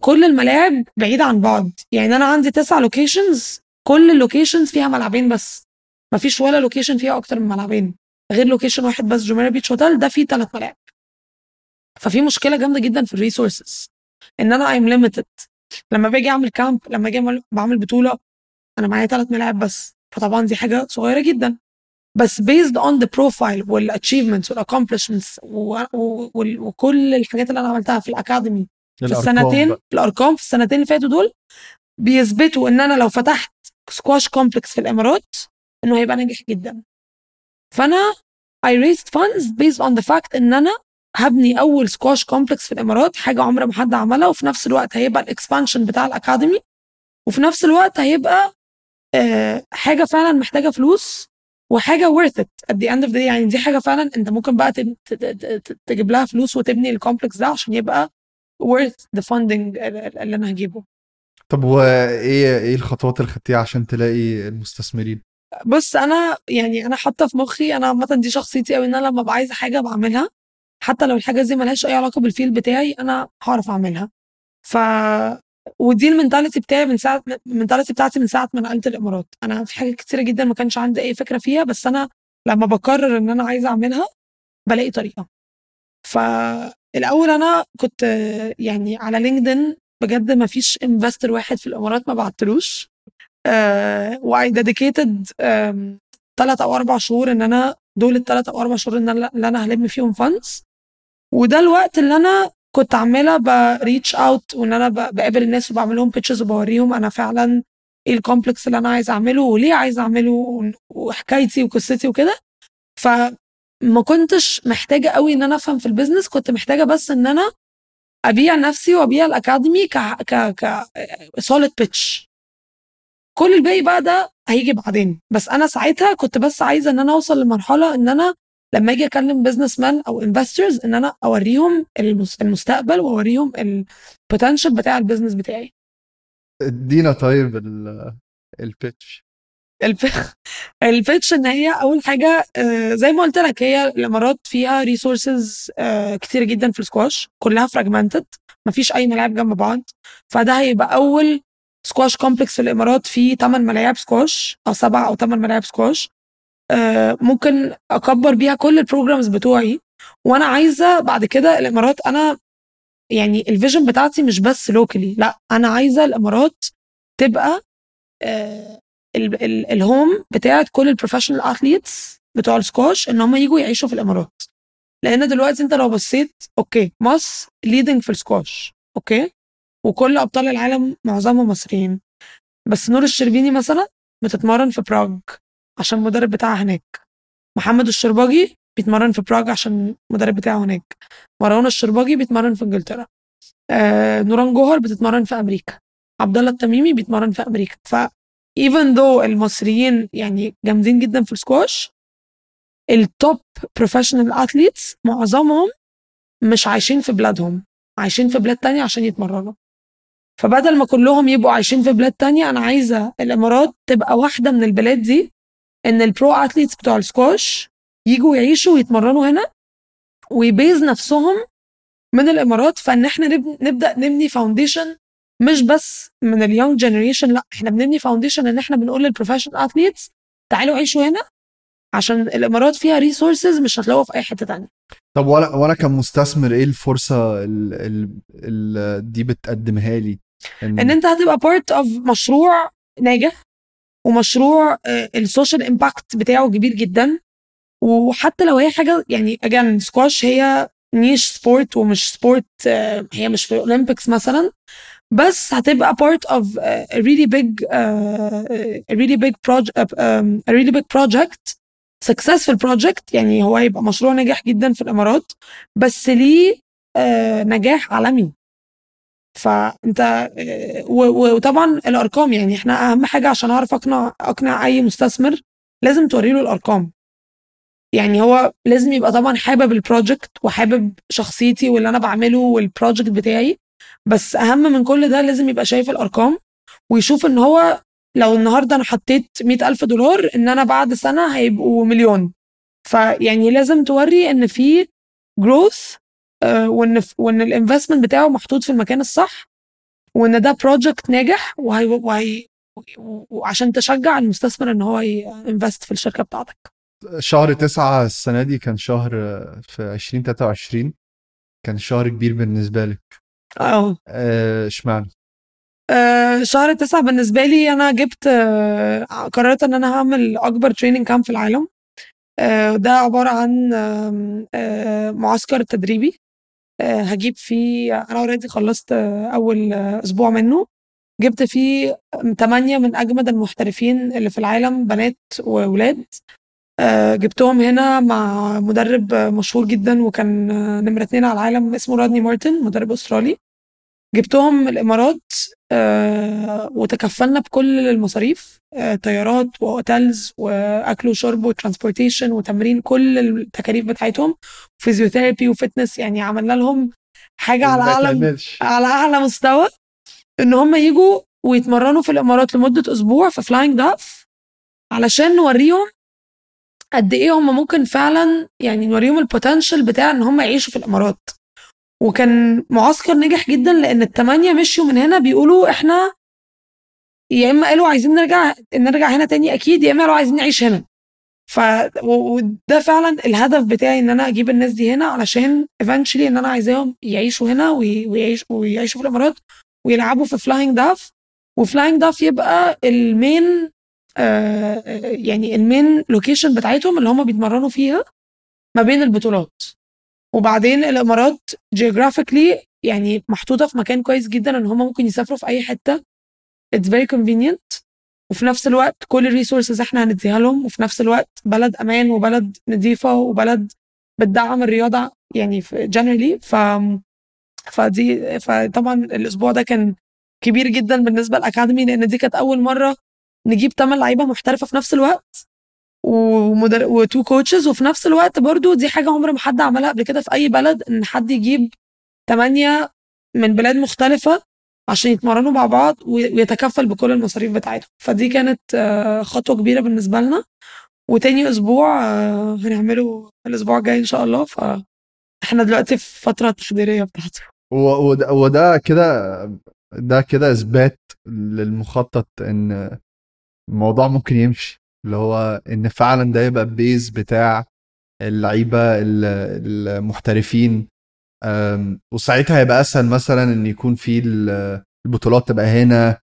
كل الملاعب بعيدة عن بعض. يعني أنا عندي تسع locations كل ال locations فيها ملعبين بس. مفيش ولا location فيها أكتر من ملعبين. غير location واحد بس جميرة بيتش هوتيل ده فيه ثلاث ملاعب. ففي مشكلة جامدة جدا في ال resources إن أنا I'm limited لما باجي أعمل camp لما أجي بعمل بطولة أنا معايا ثلاث ملاعب بس. فطبعا دي حاجة صغيرة جدا. بس based on the profile وال achievements وال accomplishments و- و- وال- وكل الحاجات اللي أنا عملتها في ال academy في السنتين بقى. الأرقام في السنتين اللي فاتوا دول بيثبتوا إن أنا لو فتحت سكواش complex في الإمارات إنه هيبقى ناجح جدا. فأنا I raised funds based on the fact إن أنا هبني أول سكواش complex في الإمارات حاجة عمر ما حد عملها وفي نفس الوقت هيبقى ال expansion بتاع ال academy. وفي نفس الوقت هيبقى آه حاجة فعلا محتاجة فلوس وحاجة worth it at the end of the day. يعني دي حاجة فعلا أنت ممكن بقى تجيب لها فلوس وتبني ال complex ده عشان يبقى worth the funding اللي أنا هجيبه. طب وايه إيه الخطوات اللي خدتيها عشان تلاقي المستثمرين؟ بص أنا يعني أنا حاطة في مخي أنا عامه دي شخصيتي قوي إن أنا لما أبقى عايزة حاجة بعملها. حتى لو الحاجة دي ملهاش أي علاقة بال field بتاعي أنا هعرف أعملها. ف ودي ال mentality بتاعي من ساعة ال mentality بتاعتي من ساعة ما نقلت الإمارات. أنا في حاجات كتيرة جدا ما كانش عندي أي فكرة فيها بس أنا لما بقرر إن أنا عايزة أعملها بلاقي طريقة. فالأول أنا كنت يعني على لينكدين بجد ما فيش investor واحد في الإمارات ما بعتلوش. و I dedicated ثلاث أو أربع شهور إن أنا دول الثلاث أو أربع شهور إن أنا اللي أنا هلم فيهم funds وده الوقت اللي أنا كنت عمالة ب reach out وإن أنا بقابل الناس وبعمل لهم pitches وبوريهم أنا فعلا إيه ال complex اللي أنا عايزه أعمله وليه عايزه أعمله وحكايتي وقصتي وكده. فما كنتش محتاجة قوي إن أنا أفهم في ال business كنت محتاجة بس إن أنا أبيع نفسي وأبيع ال academy ك ك ك solid pitch كل الباقي بقى ده هيجي بعدين. بس أنا ساعتها كنت بس عايزة إن أنا أوصل لمرحلة إن أنا لما أجي اكلم businessman أو investors ان أنا اوريهم المس- المستقبل واوريهم ال potential بتاع ال business بتاعي. ادينا طيب ال- البيتش الب- البيتش ان هي أول حاجة آه، زي ما قلت لك هي الإمارات فيها resources كتير جدا في السكواش كلها fragmented مفيش أي ملاعب جنب بعض. فده هيبقى أول سكواش complex في الإمارات فيه 8 ملاعب سكواش أو 7 أو 8 ملاعب سكواش آه، ممكن أكبر بيها كل ال programs بتوعي. وأنا عايزة بعد كده الإمارات أنا يعني ال vision بتاعتي مش بس locally لأ أنا عايزة الإمارات تبقى آه، ال- ال- ال home بتاعت كل ال professional athletes بتوع السكواش إن هم يجوا يعيشوا في الإمارات. لأن دلوقتي أنت لو بصيت okay مصر leading في السكواش okay؟ وكل أبطال العالم معظمهم مصريين. بس نور الشربيني مثلا بتتمرن في براغ عشان المدرب بتاعها هناك. محمد الشرباجي بيتمرن في براغ عشان المدرب بتاعه هناك. مروان الشرباجي بيتمرن في انجلترا. آه نوران جوهر بتتمرن في أمريكا. عبد الله التميمي بيتمرن في أمريكا. ف even though المصريين يعني جامدين جدا في السكواش ال top professional athletes معظمهم مش عايشين في بلادهم. عايشين في بلاد تانية عشان يتمرنوا. فبدل ما كلهم يبقوا عايشين في بلاد تانية أنا عايزة الإمارات تبقى واحدة من البلاد دي إن ال pro athletes بتوع السكواش يجوا يعيشوا ويتمرنوا هنا وي base نفسهم من الإمارات. فإن إحنا نب- نبدأ نبني foundation مش بس من ال young generation لأ إحنا بنبني foundation إن إحنا بنقول لل professional athletes تعالوا عيشوا هنا عشان الإمارات فيها resources مش هتلاقوها في أي حتة تانية. طب وأنا وأنا كمستثمر إيه الفرصة ال ال ال دي بتقدمها لي؟ إن أنت هتبقى part of مشروع ناجح ومشروع ال social impact بتاعه كبير جدا. وحتى لو هي حاجة يعني again سكواش هي niche sport ومش sport هي مش في ال Olympics مثلا. بس هتبقى uh, a really big project um, a really big project successful project. يعني هو هيبقى مشروع ناجح جدا في الإمارات. بس ليه uh, نجاح عالمي. فانت وطبعا الأرقام يعني إحنا أهم حاجة عشان أعرف اقنع أقنع أي مستثمر لازم توري له الأرقام. يعني هو لازم يبقى طبعا حابب ال project وحابب شخصيتي واللي أنا بعمله وال project بتاعي بس أهم من كل ده لازم يبقى شايف الأرقام ويشوف إن هو لو النهارده أنا حطيت مئة ألف دولار إن أنا بعد سنة هيبقوا مليون. فيعني لازم توري إن في growth وإن وإن ال investment بتاعه محطوط في المكان الصح وإن ده project ناجح وهي, وهي وعشان تشجع المستثمر إن هو ي invest في الشركة بتاعتك. شهر تسعة السنة دي كان شهر في 2023 كان شهر كبير بالنسبة لك. آه. آه، اشمعنى؟ آه، شهر تسعة بالنسبة لي أنا جبت آه، قررت إن أنا هعمل أكبر training camp في العالم. آه، ده عبارة عن آه، معسكر تدريبي. آه، هجيب فيه أنا already خلصت آه، أول آه، أسبوع منه. جبت فيه تمانية من أجمد المحترفين اللي في العالم بنات وولاد. آه، جبتهم هنا مع مدرب آه، مشهور جدا وكان آه، نمرة اتنين على العالم اسمه رادني مارتن مدرب أسترالي. جبتهم الإمارات آه، وتكفلنا بكل المصاريف آه، طيارات و hotels وأكل وشرب و transportation وتمرين كل التكاليف بتاعتهم physiotherapy و fitness يعني عملنا لهم حاجة على أعلى. على أعلى مستوى إن هم يجوا ويتمرنوا في الإمارات لمدة أسبوع في فلاينج داف علشان نوريهم قد إيه هم ممكن فعلا يعني نوريهم ال potential بتاع إن هم يعيشوا في الإمارات وكان معسكر نجح جدا لأن الثمانيه مشيوا من هنا بيقولوا إحنا يا إما قالوا عايزين نرجع نرجع هنا تاني أكيد يا إما قالوا عايزين نعيش هنا. ف وده فعلا الهدف بتاعي إن أنا أجيب الناس دي هنا علشان eventually إن أنا عايزاهم يعيشوا هنا وي- ويعيش ويعيشوا في الإمارات ويلعبوا في فلاينج داف وفلاينج داف يبقى ال main آه يعني ال main location بتاعتهم اللي هم بيتمرنوا فيها ما بين البطولات. وبعدين الامارات geographically يعني محطوطة في مكان كويس جدا إن هم ممكن يسافروا في أي حتة. It's very convenient. وفي نفس الوقت كل ال resources إحنا هنديها لهم. وفي نفس الوقت بلد أمان وبلد نظيفة وبلد بتدعم الرياضة يعني generally. ف فدي فطبعا الأسبوع ده كان كبير جدا بالنسبة للأكاديمي لأن دي كانت أول مرة نجيب 8 لعيبة محترفة في نفس الوقت. ومدر... و two coaches وفي نفس الوقت برضو دي حاجة عمر ما حد عملها قبل كده في أي بلد إن حد يجيب 8 من بلاد مختلفة عشان يتمرنوا مع بعض وي- ويتكفل بكل المصاريف بتاعتهم. فدي كانت آه، خطوة كبيرة بالنسبة لنا. وتاني أسبوع آه، هنعمله الأسبوع الجاي إن شاء الله. فاحنا دلوقتي في فترة تحضيرية بتاعته وده كده ده كده إثبات للمخطط إن الموضوع ممكن يمشي. اللي هو إن فعلا ده يبقى ال base بتاع اللعيبة ال- المحترفين. وساعتها هيبقى أسهل مثلا إن يكون في ال- البطولات تبقى هنا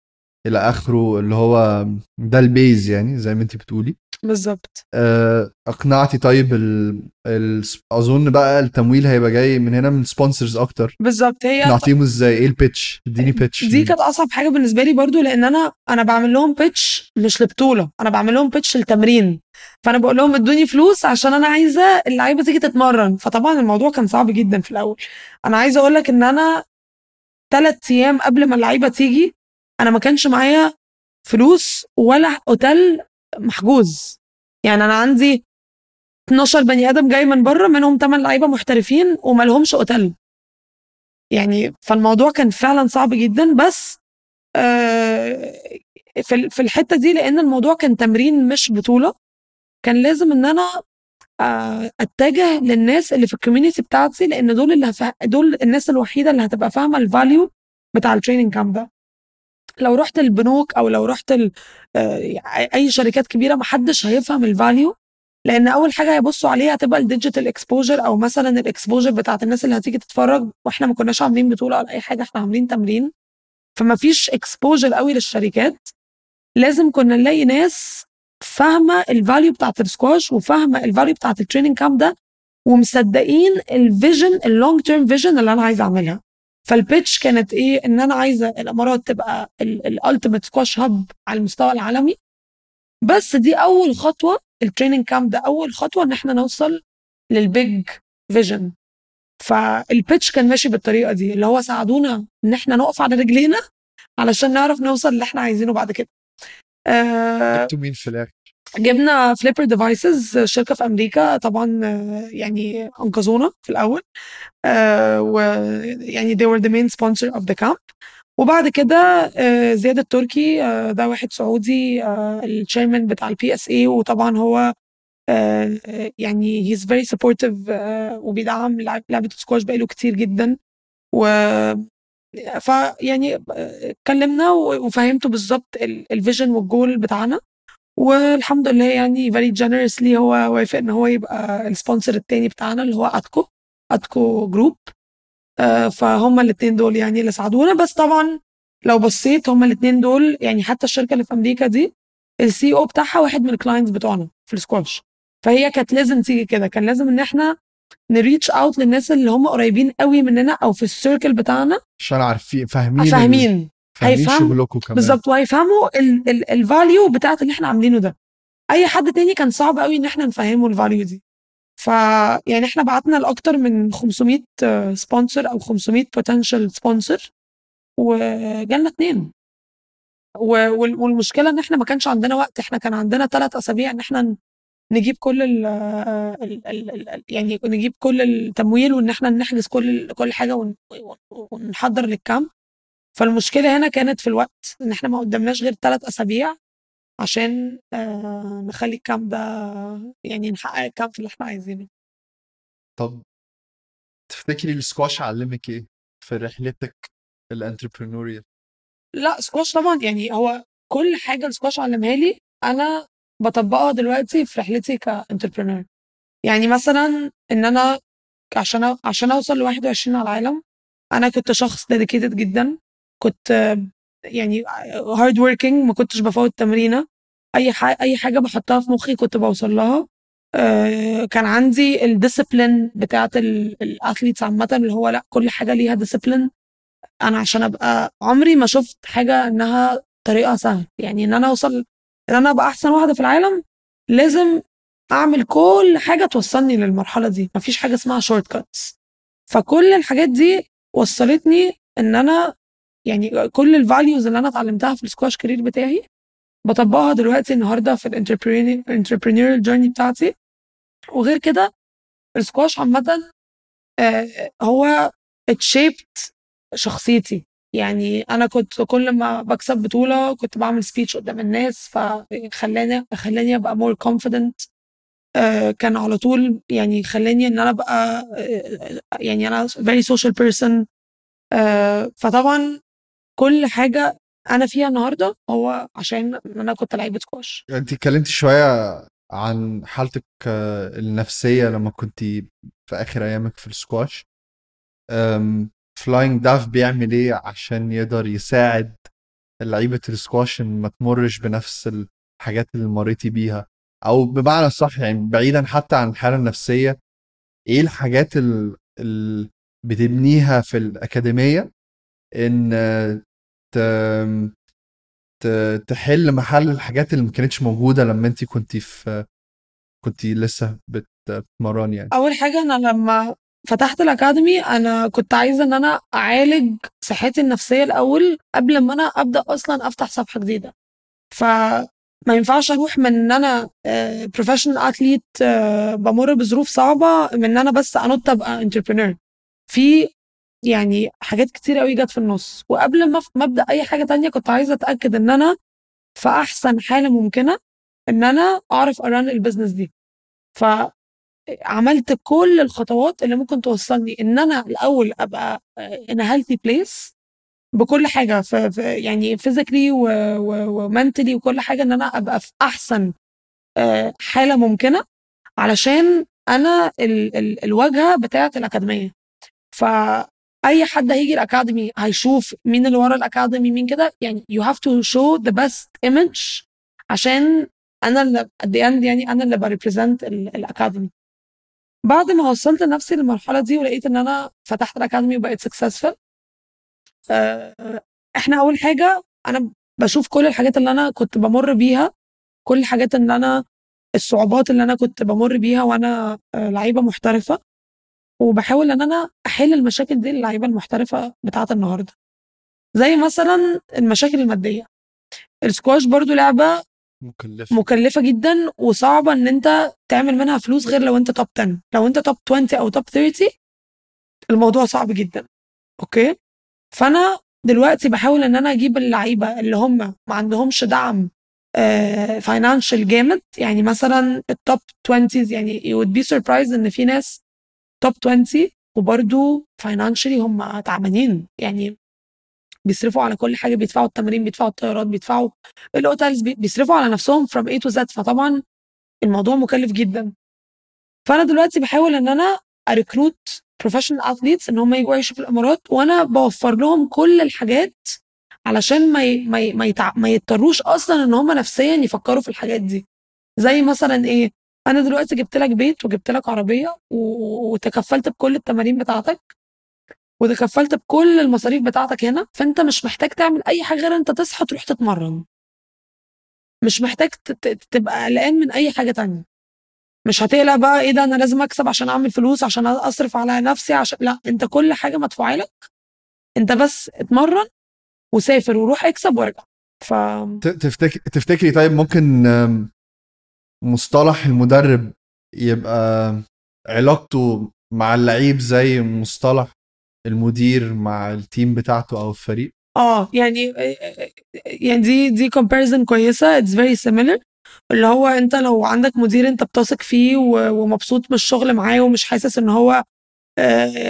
إلى آخره اللي هو ده ال base يعني زي ما أنت بتقولي. بالظبط. أه، اقنعتي طيب ال... ال... اظن بقى التمويل هيبقى جاي من هنا من sponsors أكتر. بالظبط هي نعطيهم إزاي؟ إيه ال pitch اديني pitch دي كانت أصعب حاجة بالنسبة لي برضو لأن أنا أنا بعمل لهم pitch مش لبطولة أنا بعمل لهم pitch للتمرين. فأنا بقول لهم ادوني فلوس عشان أنا عايزة اللعيبة تيجي تتمرن. فطبعا الموضوع كان صعب جدا في الأول. أنا عايزة أقول لك إن أنا ثلاث أيام قبل ما اللعيبة تيجي أنا ما كانش معايا فلوس ولا أوتيل محجوز يعني أنا عندي 12 بني آدم جاي من بره منهم 8 لعيبة محترفين وما لهمش أوتيل يعني فالموضوع كان فعلا صعب جدا بس آه، في في الحتة دي لأن الموضوع كان تمرين مش بطولة كان لازم إن أنا آه، أتجه للناس اللي في ال community بتاعتي لأن دول اللي. دول الناس الوحيدة اللي هتبقى فاهمة ال value بتاع ال training camp ده لو رحت البنوك أو لو رحت. آه، أي شركات كبيرة محدش هيفهم ال value لأن أول حاجة هيبصوا عليها هتبقى ال digital exposure أو مثلا ال exposure بتاعت الناس اللي هتيجي تتفرج وإحنا ما كناش عاملين بطولة ولا أي حاجة إحنا عاملين تمرين فما فيش exposure قوي للشركات لازم كنا نلاقي ناس فاهمة ال value بتاعت السكواش وفاهمة ال value بتاعت ال training camp ده ومصدقين ال vision ال long term vision اللي أنا عايزة أعملها فال pitch كانت إيه؟ إن أنا عايزة الإمارات تبقى ال ultimate squash hub على المستوى العالمي. بس دي أول خطوة ال training camp ده أول خطوة إن إحنا نوصل لل big vision فال pitch كان ماشي بالطريقة دي اللي هو ساعدونا إن إحنا نقف على رجلينا علشان نعرف نوصل اللي إحنا عايزينه بعد كده. آه جبتوا مين في الآخر؟ جبنا Flipper Devices شركة في أمريكا طبعا يعني أنقذونا في الأول. آه ويعني they were the main sponsor of the camp. وبعد كده آه زياد التركي آه ده واحد سعودي ال chairman بتاع ال PSA وطبعا هو يعني very supportive آه وبيدعم لعب- لعبة السكواش بقاله كتير جدا. و فيعني اتكلمنا وفهمته بالظبط ال vision وال goal بتاعنا. والحمد لله يعني very generously هو وافق إن هو يبقى ال sponsor التاني بتاعنا اللي هو ATCO ATCO Group آه، فهم الاثنين دول يعني اللي ساعدونا. بس طبعا لو بصيت هم الاثنين دول يعني حتى الشركة اللي في أمريكا دي ال CEO بتاعها واحد من ال clients بتوعنا في السكواش فهي كانت لازم تيجي كده. كان لازم إن إحنا ن reach out للناس اللي هم قريبين قوي مننا أو في ال circle بتاعنا. عشان عارفين فاهمين فاهمين. فاهمين هيفهم- شغلكم كمان. بالظبط وهيفهموا ال value بتاعت اللي إحنا عاملينه ده. أي حد تاني كان صعب قوي إن إحنا نفهمه ال value دي. ف يعني إحنا بعتنا لأكتر من 500 sponsor أو 500 potential sponsor وجالنا اتنين. والمشكلة إن إحنا ما كانش عندنا وقت. إحنا كان عندنا ثلاث أسابيع إن إحنا نجيب كل ال ال- يعني نجيب كل التمويل وإن إحنا نحجز كل كل حاجة ون- ونحضر لل camp. فالمشكلة هنا كانت في الوقت إن إحنا ما قدامناش غير ثلاث أسابيع عشان آه، نخلي ال camp ده يعني نحقق ال camp اللي إحنا عايزينه. طب تفتكري السكواش علمك إيه في رحلتك ال entrepreneurial؟ لا سكواش طبعا يعني هو كل حاجة السكواش علمها لي أنا بطبقها دلوقتي في رحلتي ك entrepreneur. يعني مثلا إن أنا عشان عشان أوصل ل 21 على العالم أنا كنت شخص dedicated جدا. كنت يعني hard working ما كنتش بفوت تمرينة. أي حاجة أي حاجة بحطها في مخي كنت بوصل لها. آه، كان عندي ال discipline بتاعت ال athletes عامة اللي هو لأ كل حاجة ليها discipline أنا عشان أبقى عمري ما شفت حاجة إنها طريقة سهل يعني إن أنا أوصل إن أنا أبقى أحسن واحدة في العالم لازم أعمل كل حاجة توصلني للمرحلة دي. مفيش حاجة اسمها shortcuts فكل الحاجات دي وصلتني إن أنا يعني كل ال values اللي أنا اتعلمتها في ال squash career بتاعي بطبقها دلوقتي النهارده في ال entrepreneurial journey بتاعتي. وغير كده السكواش عامة آه، هو it shaped شخصيتي. يعني أنا كنت كل ما بكسب بطولة كنت بعمل speech قدام الناس فخلاني خلاني أبقى more confident كان على طول يعني خلاني إن أنا أبقى آه، يعني أنا social person. آه، فطبعا كل حاجة أنا فيها النهارده هو عشان أنا كنت لعيبة سكواش أنت اتكلمتي شوية عن حالتك آه، النفسية لما كنت في آخر أيامك في السكواش Flying Dove بيعمل إيه عشان يقدر يساعد لعيبة السكواش إن ما تمرش بنفس الحاجات اللي مريتي بيها؟ أو بمعنى صح يعني بعيدا حتى عن الحالة النفسية إيه الحاجات اللي بتبنيها في الأكاديمية إن تحل محل الحاجات اللي ما كانتش موجودة لما انت كنت في كنت لسه بت- بتتمرني يعني. أول حاجة أنا لما فتحت ال academy أنا كنت عايزة إن أنا أعالج صحتي النفسية الأول قبل ما أنا أبدأ أصلا أفتح صفحة جديدة. فما ينفعش أروح من إن أنا professional athlete بمر بظروف صعبة من إن أنا بس أنط أبقى entrepreneur في يعني حاجات كتير قوي جت في النص. وقبل ما أبدأ أي حاجة تانية كنت عايزة أتأكد إن أنا في أحسن حالة ممكنة إن أنا أعرف أ run ال business دي. ف عملت كل الخطوات اللي ممكن توصلني إن أنا الأول أبقى a healthy place بكل حاجة في, يعني physically و mentally وكل حاجة إن أنا أبقى في أحسن آه، حالة ممكنة علشان أنا ال ال الواجهة بتاعة الأكاديمية. فاي حد هيجي ال academy هيشوف مين اللي ورا ال academy مين كده. يعني you have to show the best image عشان أنا اللي the end يعني أنا اللي ب represent ال academy. بعد ما وصلت نفسي للمرحلة دي ولقيت إن أنا فتحت ال academy وبقيت successful إحنا أول حاجة أنا بشوف كل الحاجات اللي أنا كنت بمر بيها كل الحاجات اللي أنا الصعوبات اللي أنا كنت بمر بيها وأنا آه، لعيبة محترفة. وبحاول إن أنا أحل المشاكل دي للعيبة المحترفة بتاعة النهارده. زي مثلا المشاكل المادية. السكواش برضو لعبة مكلفة. مكلفة جدا وصعبة إن أنت تعمل منها فلوس غير لو أنت top 10 لو أنت top 20 أو top 30 الموضوع صعب جدا. okay؟ فأنا دلوقتي بحاول إن أنا أجيب اللعيبة اللي هم ما عندهمش دعم financial جامد. يعني مثلا ال top 20 يعني would be surprised إن في ناس top 20 وبرده financially هم تعبانين يعني بيصرفوا على كل حاجة بيدفعوا التمارين بيدفعوا الطيارات بيدفعوا ال hotels بيصرفوا على نفسهم from A to Z فطبعا الموضوع مكلف جدا فأنا دلوقتي بحاول إن أنا أ recruit professional athletes إن هم يجوا يعيشوا في الإمارات وأنا بوفر لهم كل الحاجات علشان ما. ما. ما. ما يضطروش أصلا إن هم نفسيا يفكروا في الحاجات دي زي مثلا إيه أنا دلوقتي جبت لك بيت وجبت لك عربية. وتكفلت بكل التمارين بتاعتك وتكفلت بكل المصاريف بتاعتك هنا فأنت مش محتاج تعمل أي حاجة غير أنت تصحى تروح تتمرن. مش محتاج تبقى قلقان من أي حاجة تانية. مش هتقلق بقى إيه ده أنا لازم أكسب عشان أعمل فلوس عشان أصرف على نفسي عشان لا أنت كل حاجة مدفوعة لك. أنت بس اتمرن وسافر وروح اكسب وارجع. ف تفتكري تفتكري طيب ممكن مصطلح المدرب يبقى علاقته مع اللعيب زي مصطلح المدير مع ال team بتاعته أو الفريق؟ آه يعني يعني دي دي comparison كويسة it's very similar اللي هو أنت لو عندك مدير أنت بتثق فيه ومبسوط من الشغل معاه ومش حاسس إن هو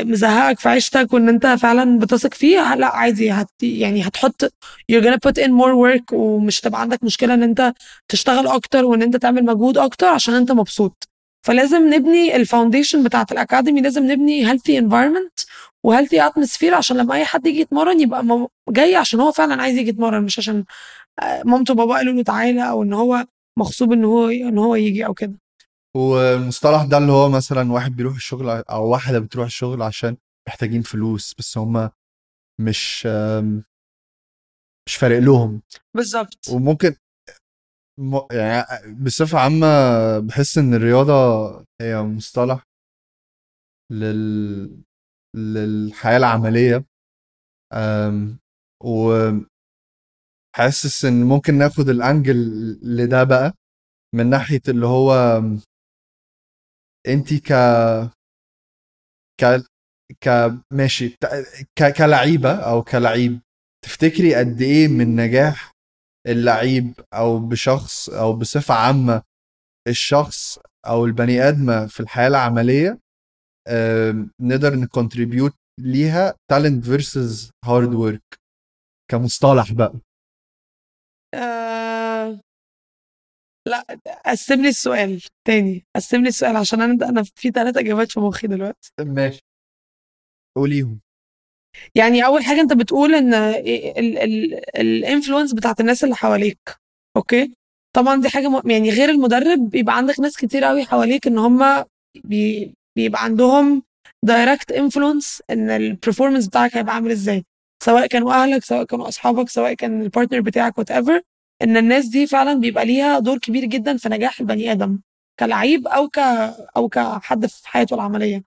مزهقك في عيشتك وإن أنت فعلا بتثق فيه لأ عادي هت يعني هتحط you're gonna put in more work ومش هتبقى عندك مشكلة إن أنت تشتغل أكتر وإن أنت تعمل مجهود أكتر عشان أنت مبسوط. فلازم نبني ال foundation بتاعت ال academy لازم نبني healthy environment و healthy atmosphere عشان لما أي حد يجي يتمرن يبقى جاي عشان هو فعلا عايز يجي يتمرن مش عشان آه، مامته وباباه قالوا له تعالى أو إن هو مغصوب إن هو إن هو يجي أو كده. والمصطلح ده اللي هو مثلا واحد بيروح الشغل أو واحدة بتروح الشغل عشان محتاجين فلوس بس هم مش مش فارق لهم بالظبط وممكن. يعني بصفة عامة بحس إن الرياضة هي مصطلح لل... للحياة العملية و حاسس إن ممكن ناخد الأنجل لده بقى من ناحية اللي هو أنت ك ك ك ماشي ك... كلعيبة أو كلعيب تفتكري قد إيه من نجاح اللعيب أو بشخص أو بصفة عامة الشخص أو البني ادمه في الحياة العملية نقدر ن contribute ليها talent versus hard work كمصطلح بقى؟ آه لا قسم لي السؤال تاني قسم لي السؤال عشان أنا أنا في ثلاث إجابات في مخي دلوقتي. ماشي. قوليهم. يعني أول حاجة أنت بتقول إن ال influence بتاعت الناس اللي حواليك okay؟ طبعا دي حاجة م... يعني غير المدرب بيبقى عندك ناس كتير قوي حواليك إن هم بي... بيبقى عندهم direct influence إن ال performance بتاعك هيبقى عامل إزاي. سواء كانوا أهلك سواء كانوا أصحابك سواء كان ال partner بتاعك whatever إن الناس دي فعلا بيبقى ليها دور كبير جدا في نجاح البني آدم كلعيب أو ك أو كحد في حياته العملية.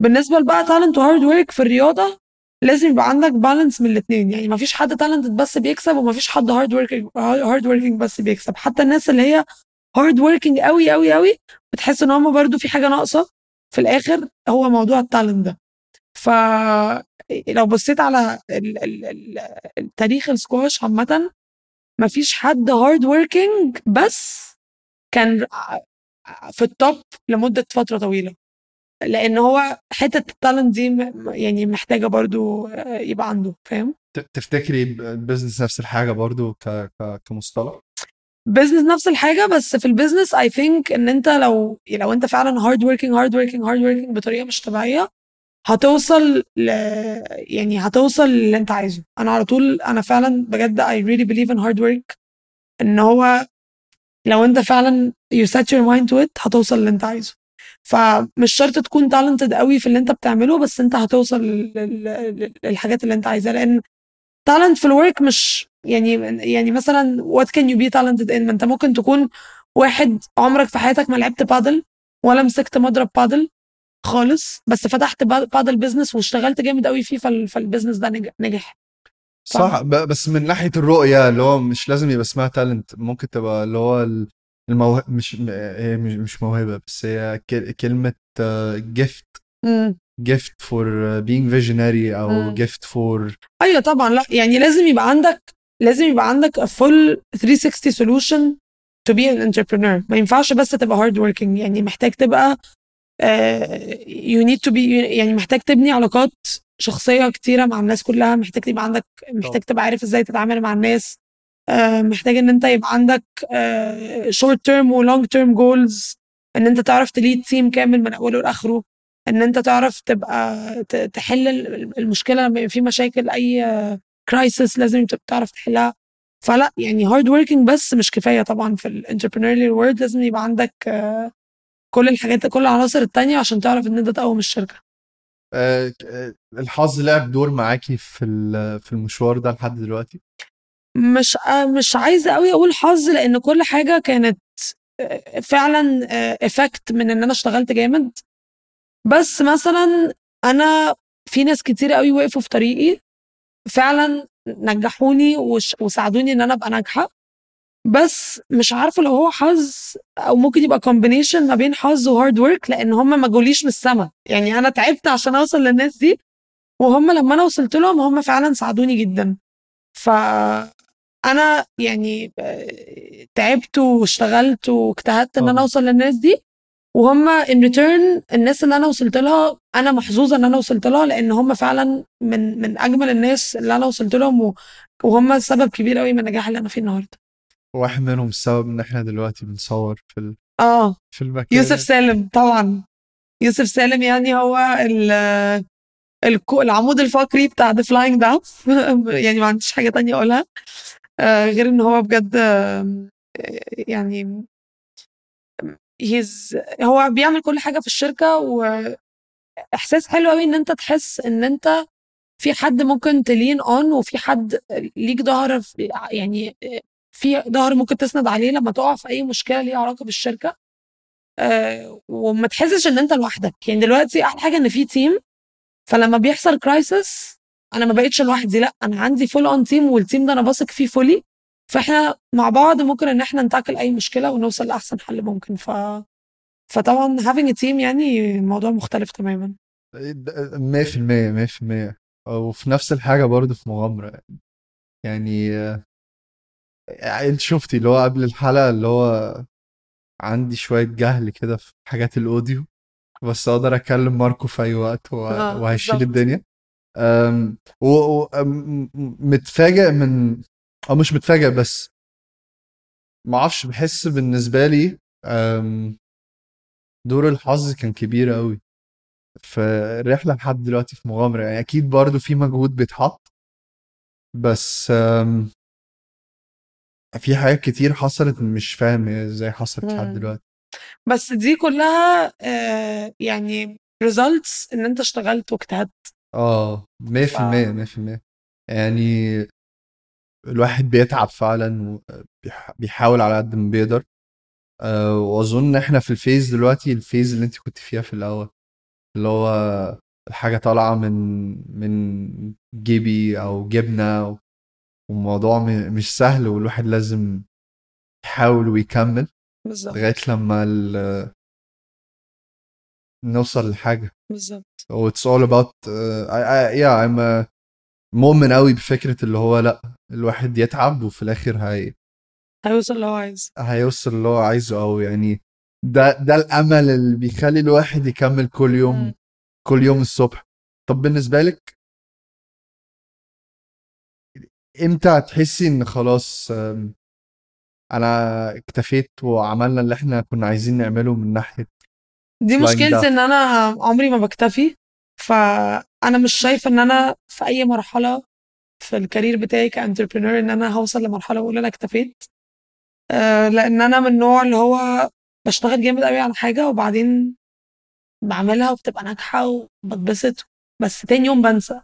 بالنسبة لبقى talent و hard work في الرياضة لازم يبقى عندك balance من الاثنين يعني ما فيش حد talent بس بيكسب وما فيش حد hard working hard working بس بيكسب. حتى الناس اللي هي hard working قوي قوي قوي بتحس إن هم برضو في حاجة ناقصة. في الآخر هو موضوع ال talent ده. فلو بصيت على التاريخ السكواش عامة ما فيش حد hard working بس كان في ال top لمدة فترة طويلة. لأن هو حتة ال talent دي يعني محتاجة برضو آه، يبقى عنده فاهم؟ تفتكري ال business نفس الحاجة برضو ك... ك... كمصطلح؟ business نفس الحاجة بس في ال business I think إن أنت لو لو أنت فعلا hard working hard working hard working بطريقة مش طبيعية هتوصل ل... يعني هتوصل اللي انت عايزه. أنا على طول أنا فعلا بجد I really believe in hard work. إن هو لو أنت فعلا you set your mind to it هتوصل اللي انت عايزه. فمش شرط تكون talented قوي في اللي انت بتعمله بس انت هتوصل لل- للحاجات اللي انت عايزها. لأن talent في الورك مش يعني يعني مثلا what can you be talented in ما انت ممكن تكون واحد عمرك في حياتك ما لعبت بادل ولا مسكت مضرب بادل خالص بس فتحت pa- padel business واشتغلت جامد قوي فيه فال- فال business ده نج- نجح صح. بس من ناحية الرؤية اللي هو مش لازم يبقى اسمها talent ممكن تبقى اللي هو الموهبه مش مش مش موهبة بس هي. كلمة gift gift for being visionary أو. gift for أيوه طبعا لا يعني لازم يبقى عندك لازم يبقى عندك full 360 solution to be an entrepreneur ما ينفعش بس تبقى hard working يعني محتاج تبقى آه، you need to be يعني محتاج تبني علاقات شخصية كتيرة مع الناس كلها محتاج تبقى عندك محتاج تبقى عارف إزاي تتعامل مع الناس آه، محتاج ان انت يبقى عندك آه، short term و long term goals ان انت تعرف تليد تيم كامل من اوله لاخره ان انت تعرف تبقى تحل ال- المشكلة لما في مشاكل اي crisis لازم تبقى تعرف تحلها. فلا يعني hard working بس مش كفاية طبعا في ال entrepreneurial world لازم يبقى عندك آه، كل الحاجات كل العناصر التانية عشان تعرف إن أنت تقوم الشركة. آه، آه، الحظ لعب دور معاكي في في المشوار ده لحد دلوقتي؟ مش آه، مش عايزة قوي أقول حظ لأن كل حاجة كانت فعلا effect من إن أنا اشتغلت جامد. بس مثلا أنا في ناس كتير قوي وقفوا في طريقي فعلا نجحوني وش- وساعدوني إن أنا أبقى ناجحة. بس مش عارفة لو هو حظ أو ممكن يبقى combination ما بين حظ و hard work لأن هم ما جوليش من السما. يعني أنا تعبت عشان أوصل للناس دي وهم لما أنا وصلت لهم هم فعلا ساعدوني جدا. ف أنا يعني آه، تعبت واشتغلت واجتهدت إن أنا طبعا. أوصل للناس دي وهم in return الناس اللي أنا وصلت لها أنا محظوظة إن أنا وصلت لها لأن هم فعلا من من أجمل الناس اللي أنا وصلت لهم وهم سبب كبير قوي من النجاح اللي أنا فيه النهارده. واحد منهم السبب إن إحنا دلوقتي بنصور في ال... آه. في المكان. يوسف سالم طبعا. يوسف سالم يعني هو ال العمود الفقري بتاع ذا فلاينج ده يعني ما عنديش حاجة تانية أقولها. آه، غير إن هو بجد آه، يعني he's هو بيعمل كل حاجة في الشركة وإحساس حلو قوي إن أنت تحس إن أنت في حد ممكن t lean on وفي حد ليك ظهر يعني في ظهر ممكن تسند عليه لما تقع في أي مشكلة ليها علاقة بالشركة. آه، وما تحسش إن أنت لوحدك. يعني دلوقتي أحلى حاجة إن في team فلما بيحصل crisis أنا ما بقتش لوحدي لأ أنا عندي full on team وال team ده أنا باثق فيه fully فإحنا مع بعض ممكن إن إحنا نتاكل أي مشكلة ونوصل لأحسن حل ممكن. ف فطبعا a team يعني الموضوع مختلف تماما. 100% 100% وفي نفس الحاجة برضه في مغامرة يعني. يعني انت شفتي اللي هو قبل الحلقة اللي هو عندي شوية جهل كده في حاجات الأوديو بس أقدر أكلم ماركو في أي وقت آه، وهيشيل. الدنيا أم، و- و- أم- متفاجئ من أو مش متفاجئ بس ما أعرفش بحس بالنسبة لي دور الحظ كان كبير قوي في الرحلة لحد دلوقتي في مغامرة يعني أكيد برضو في مجهود بيتحط بس في حاجات كتير حصلت مش فاهم إزاي حصلت لحد. دلوقتي. بس دي كلها آه، يعني results إن أنت اشتغلت واجتهدت. آه 100% 100% يعني الواحد بيتعب فعلا وبيحاول على قد ما بيقدر. أه وأظن إحنا في ال phase دلوقتي ال phase اللي أنت كنت فيها في الأول اللي هو الحاجة طالعة من من جيبي أو جبنه والموضوع م- مش سهل والواحد لازم يحاول ويكمل بالظبط. لغاية لما ال- نوصل لحاجة. بالظبط. و it's all about I, I, yeah I'm uh, مؤمن قوي بفكرة اللي هو لأ الواحد يتعب وفي الآخر هي هيوصل اللي هو عايز هيوصل اللي هو عايزه أو يعني ده ده الأمل اللي بيخلي الواحد يكمل كل يوم. كل يوم الصبح. طب بالنسبة لك إمتى هتحسي ان خلاص أنا اكتفيت وعملنا اللي إحنا كنا عايزين نعمله من ناحية دي مشكلتي. ان أنا عمري ما بكتفي. فانا مش شايفة ان أنا في اي مرحلة في ال career بتاعي ك entrepreneur ان أنا هوصل لمرحلة أقول أنا اكتفيت. آه، لأن أنا من النوع اللي هو بشتغل جامد قوي على حاجة وبعدين بعملها وبتبقى ناجحة وبتبسط بس تاني يوم بنسى.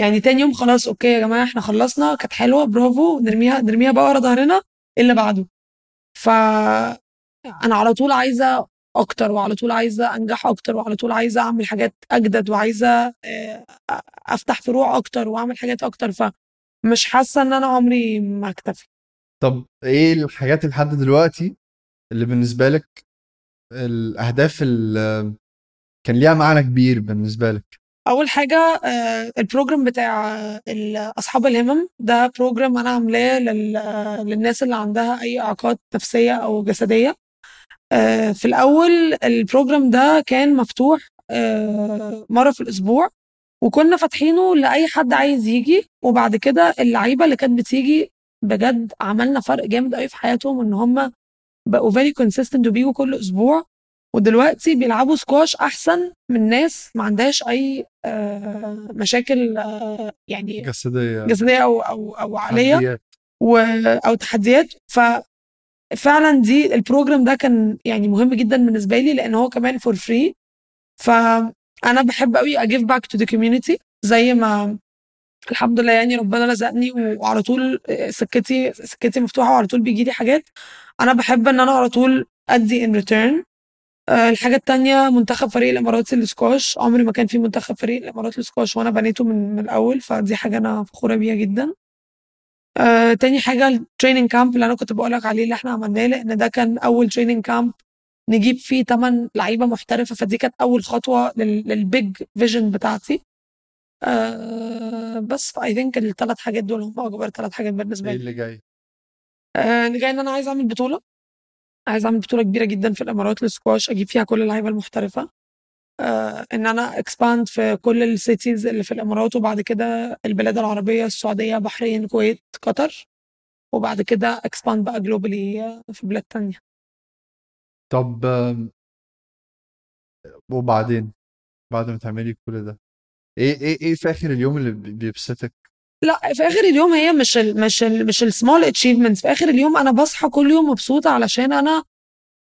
يعني تاني يوم خلاص أوكي يا جماعة إحنا خلصنا كانت حلوة برافو نرميها نرميها بقى ورا ظهرنا اللي بعده. ف أنا على طول عايزة أكتر وعلى طول عايزة أنجح أكتر وعلى طول عايزة أعمل حاجات أجدد وعايزة آه، أفتح فروع أكتر وأعمل حاجات أكتر. فمش حاسة إن أنا عمري ما اكتفي طب إيه الحاجات لحد دلوقتي اللي بالنسبة لك الأهداف اللي كان ليها معنى كبير بالنسبة لك؟ أول حاجة آه، ال program بتاع آه، أصحاب الهمم ده program أنا عاملاه آه، للناس اللي عندها أي أعاقات نفسية أو جسدية. في الأول ال program ده كان مفتوح مرة في الأسبوع وكنا فاتحينه لأي حد عايز يجي وبعد كده اللعيبة اللي كانت بتيجي بجد عملنا فرق جامد قوي في حياتهم إن هم بقوا very consistent وبيجوا كل أسبوع. ودلوقتي بيلعبوا سكواش أحسن من ناس ما عندهاش أي مشاكل آه، يعني جسدية. جسدية أو أو أو عقلية تحديات. و... أو تحديات. ففعلا دي ال program ده كان يعني مهم جدا بالنسبة لي لأن هو كمان for free فانا بحب قوي a give back to the community زي ما الحمد لله يعني ربنا رزقني وعلى طول سكتي سكتي مفتوحة وعلى طول بيجي لي حاجات. أنا بحب إن أنا على طول أدي in return الحاجة التانية منتخب فريق الإمارات للسكواش عمري ما كان في منتخب فريق الإمارات للسكواش وأنا بنيته من, من الأول فدي حاجة أنا فخورة بيها جدا. آه، تاني حاجة ال training camp اللي أنا كنت بقولك عليه اللي إحنا عملناه لأن ده كان أول training camp نجيب فيه تمن لعيبة محترفة فدي كانت أول خطوة لل big vision بتاعتي. آه بس ف I think الثلاث حاجات دول هم أكبر ثلاث حاجات بالنسبة إيه لي. اللي جاي؟ آه، اللي جاي إن أنا عايز أعمل بطولة. عايز أعمل بطولة كبيرة جدا في الإمارات للسكواش أجيب فيها كل اللعيبة المحترفة. آه، إن أنا expand في كل ال cities اللي في الإمارات وبعد كده البلاد العربية السعودية بحرين الكويت قطر. وبعد كده expand بقى globally في بلاد تانية. طب وبعدين؟ بعد ما تعملي كل ده إيه إيه إيه في آخر اليوم اللي بي- بيبسطك؟ لا في آخر اليوم هي مش ال مش ال مش ال small achievements في آخر اليوم أنا بصحى كل يوم مبسوطة علشان أنا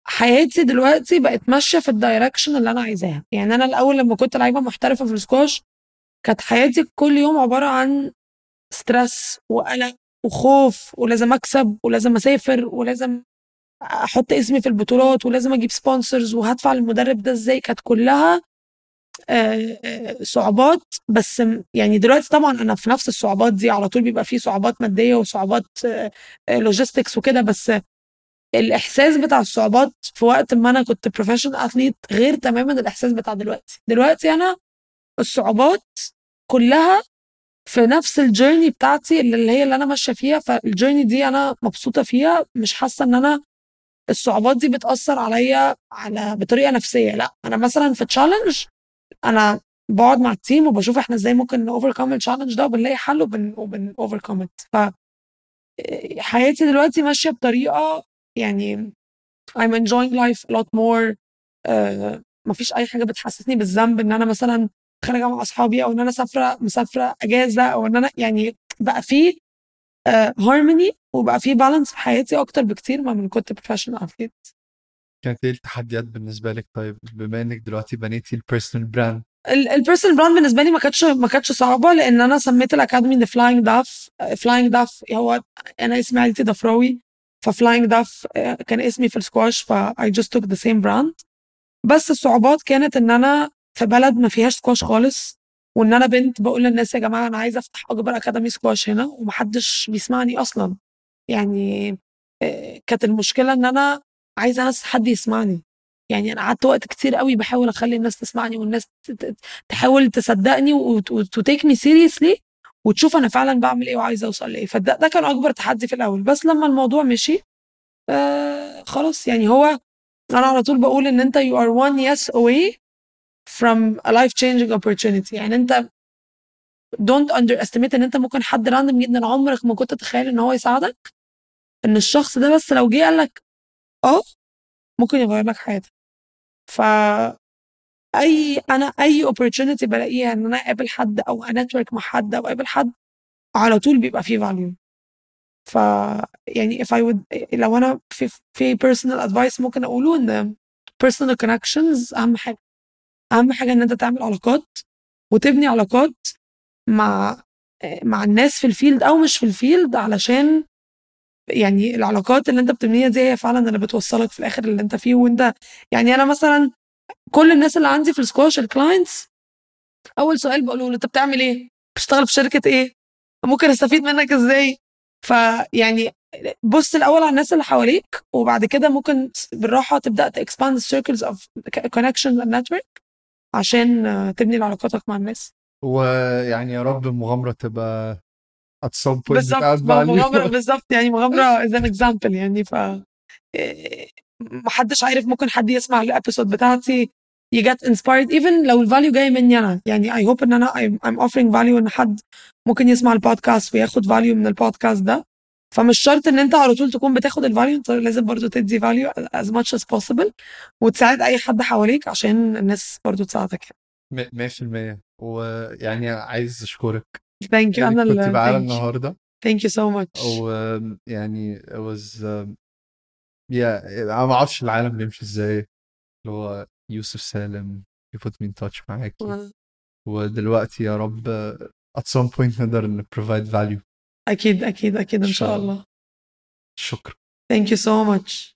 حياتي دلوقتي بقت ماشية في ال direction اللي أنا عايزاها. يعني أنا الأول لما كنت لعيبة محترفة في السكواش كانت حياتي كل يوم عبارة عن stress وقلق وخوف ولازم أكسب ولازم أسافر ولازم أحط اسمي في البطولات ولازم أجيب sponsors وهدفع للمدرب ده إزاي. كانت كلها صعوبات بس يعني دلوقتي طبعا أنا في نفس الصعوبات دي على طول بيبقى فيه صعوبات مادية وصعوبات logistics وكده بس الإحساس بتاع الصعوبات في وقت ما أنا كنت professional athlete غير تماما الإحساس بتاع دلوقتي. دلوقتي أنا الصعوبات كلها في نفس ال journey بتاعتي اللي هي اللي أنا ماشية فيها فال journey دي أنا مبسوطة فيها مش حاسة إن أنا الصعوبات دي بتأثر عليا على بطريقة نفسية لأ أنا مثلا في challenge أنا بقعد مع ال team وبشوف إحنا إزاي ممكن overcome ال challenge ده وبنلاقي حل وبن وبن overcome ف حياتي دلوقتي ماشية بطريقة يعني I'm enjoying life a lot more. آه مفيش أي حاجة بتحسسني بالذنب إن أنا مثلا خارجة مع أصحابي أو إن أنا سافره مسافرة أجازة أو إن أنا يعني بقى في هارموني وبقى في balance في حياتي أكتر بكتير ما من كنت professional athlete كانت إيه التحديات بالنسبة لك؟ طيب بما انك دلوقتي بنيتي ال personal brand ال personal brand بالنسبة لي ما كانتش ما كانتش صعبة لأن أنا سميت ال academy The Flying Daf Flying Daf هو أنا اسمي عيلتي دفراوي ف Flying Daf كان اسمي في السكواش ف I just took the same brand. بس الصعوبات كانت إن أنا في بلد ما فيهاش سكواش خالص وإن أنا بنت بقول للناس يا جماعة أنا عايزة أفتح أكبر academy سكواش هنا. ومحدش بيسمعني أصلا. يعني آه، كانت المشكلة إن أنا عايزة ناس حد يسمعني. يعني أنا قعدت وقت كتير قوي بحاول أخلي الناس تسمعني والناس تحاول تصدقني و take me seriously وتشوف أنا فعلا بعمل إيه وعايزة أوصل لإيه. فده ده كان أكبر تحدي في الأول. بس لما الموضوع مشي آه خلاص. يعني هو أنا على طول بقول إن أنت you are one yes away from a life changing opportunity. يعني أنت don't underestimate إن أنت ممكن حد random جدا عمرك ما كنت تتخيل إن هو يساعدك. إن الشخص ده بس لو جه قال لك آه ممكن يغير لك حياتك. ف أي أنا أي opportunity بلاقيها إن أنا أقابل حد أو أ network مع حد أو أقابل حد على طول بيبقى فيه value. ف يعني if I would لو أنا في في personal advice ممكن أقوله إن personal connections أهم حاجة. أهم حاجة إن أنت تعمل علاقات وتبني علاقات مع مع الناس في ال field أو مش في ال field علشان يعني العلاقات اللي انت بتبنيها دي هي فعلا اللي بتوصلك في الآخر اللي انت فيه وانت يعني أنا مثلا كل الناس اللي عندي في السكواش ال clients أول سؤال بقوله له أنت بتعمل إيه؟ بتشتغل في شركة إيه؟ ممكن أستفيد منك إزاي؟ فيعني بص الأول على الناس اللي حواليك وبعد كده ممكن بالراحة تبدأ ت expand ال circles of connections and network عشان تبني علاقاتك مع الناس ويعني يا رب المغامرة تبقى at some point بالظبط. مغامرة بالظبط يعني مغامرة as an example يعني ف محدش عارف ممكن حد يسمع ال episode بتاعتي ي get inspired even لو ال value جاي مني أنا يعني I hope إن أنا I'm offering value إن حد ممكن يسمع البودكاست وياخد value من البودكاست ده. فمش شرط إن أنت على طول تكون بتاخد ال value أنت لازم برضو تدي فاليو as much as possible وتساعد أي حد حواليك عشان الناس برضو تساعدك م- 100% ويعني عايز أشكرك. thank you أنا كنزي اللي معانا thank you. النهارده. Thank you so much. ويعني it was um, yeah أنا ما أعرفش العالم بيمشي إزاي. اللي هو يوسف سالم me in touch معاكي ودلوقتي يا رب at some point نقدر ن provide value. أكيد أكيد أكيد إن شاء. الله. شكرا. Thank you so much.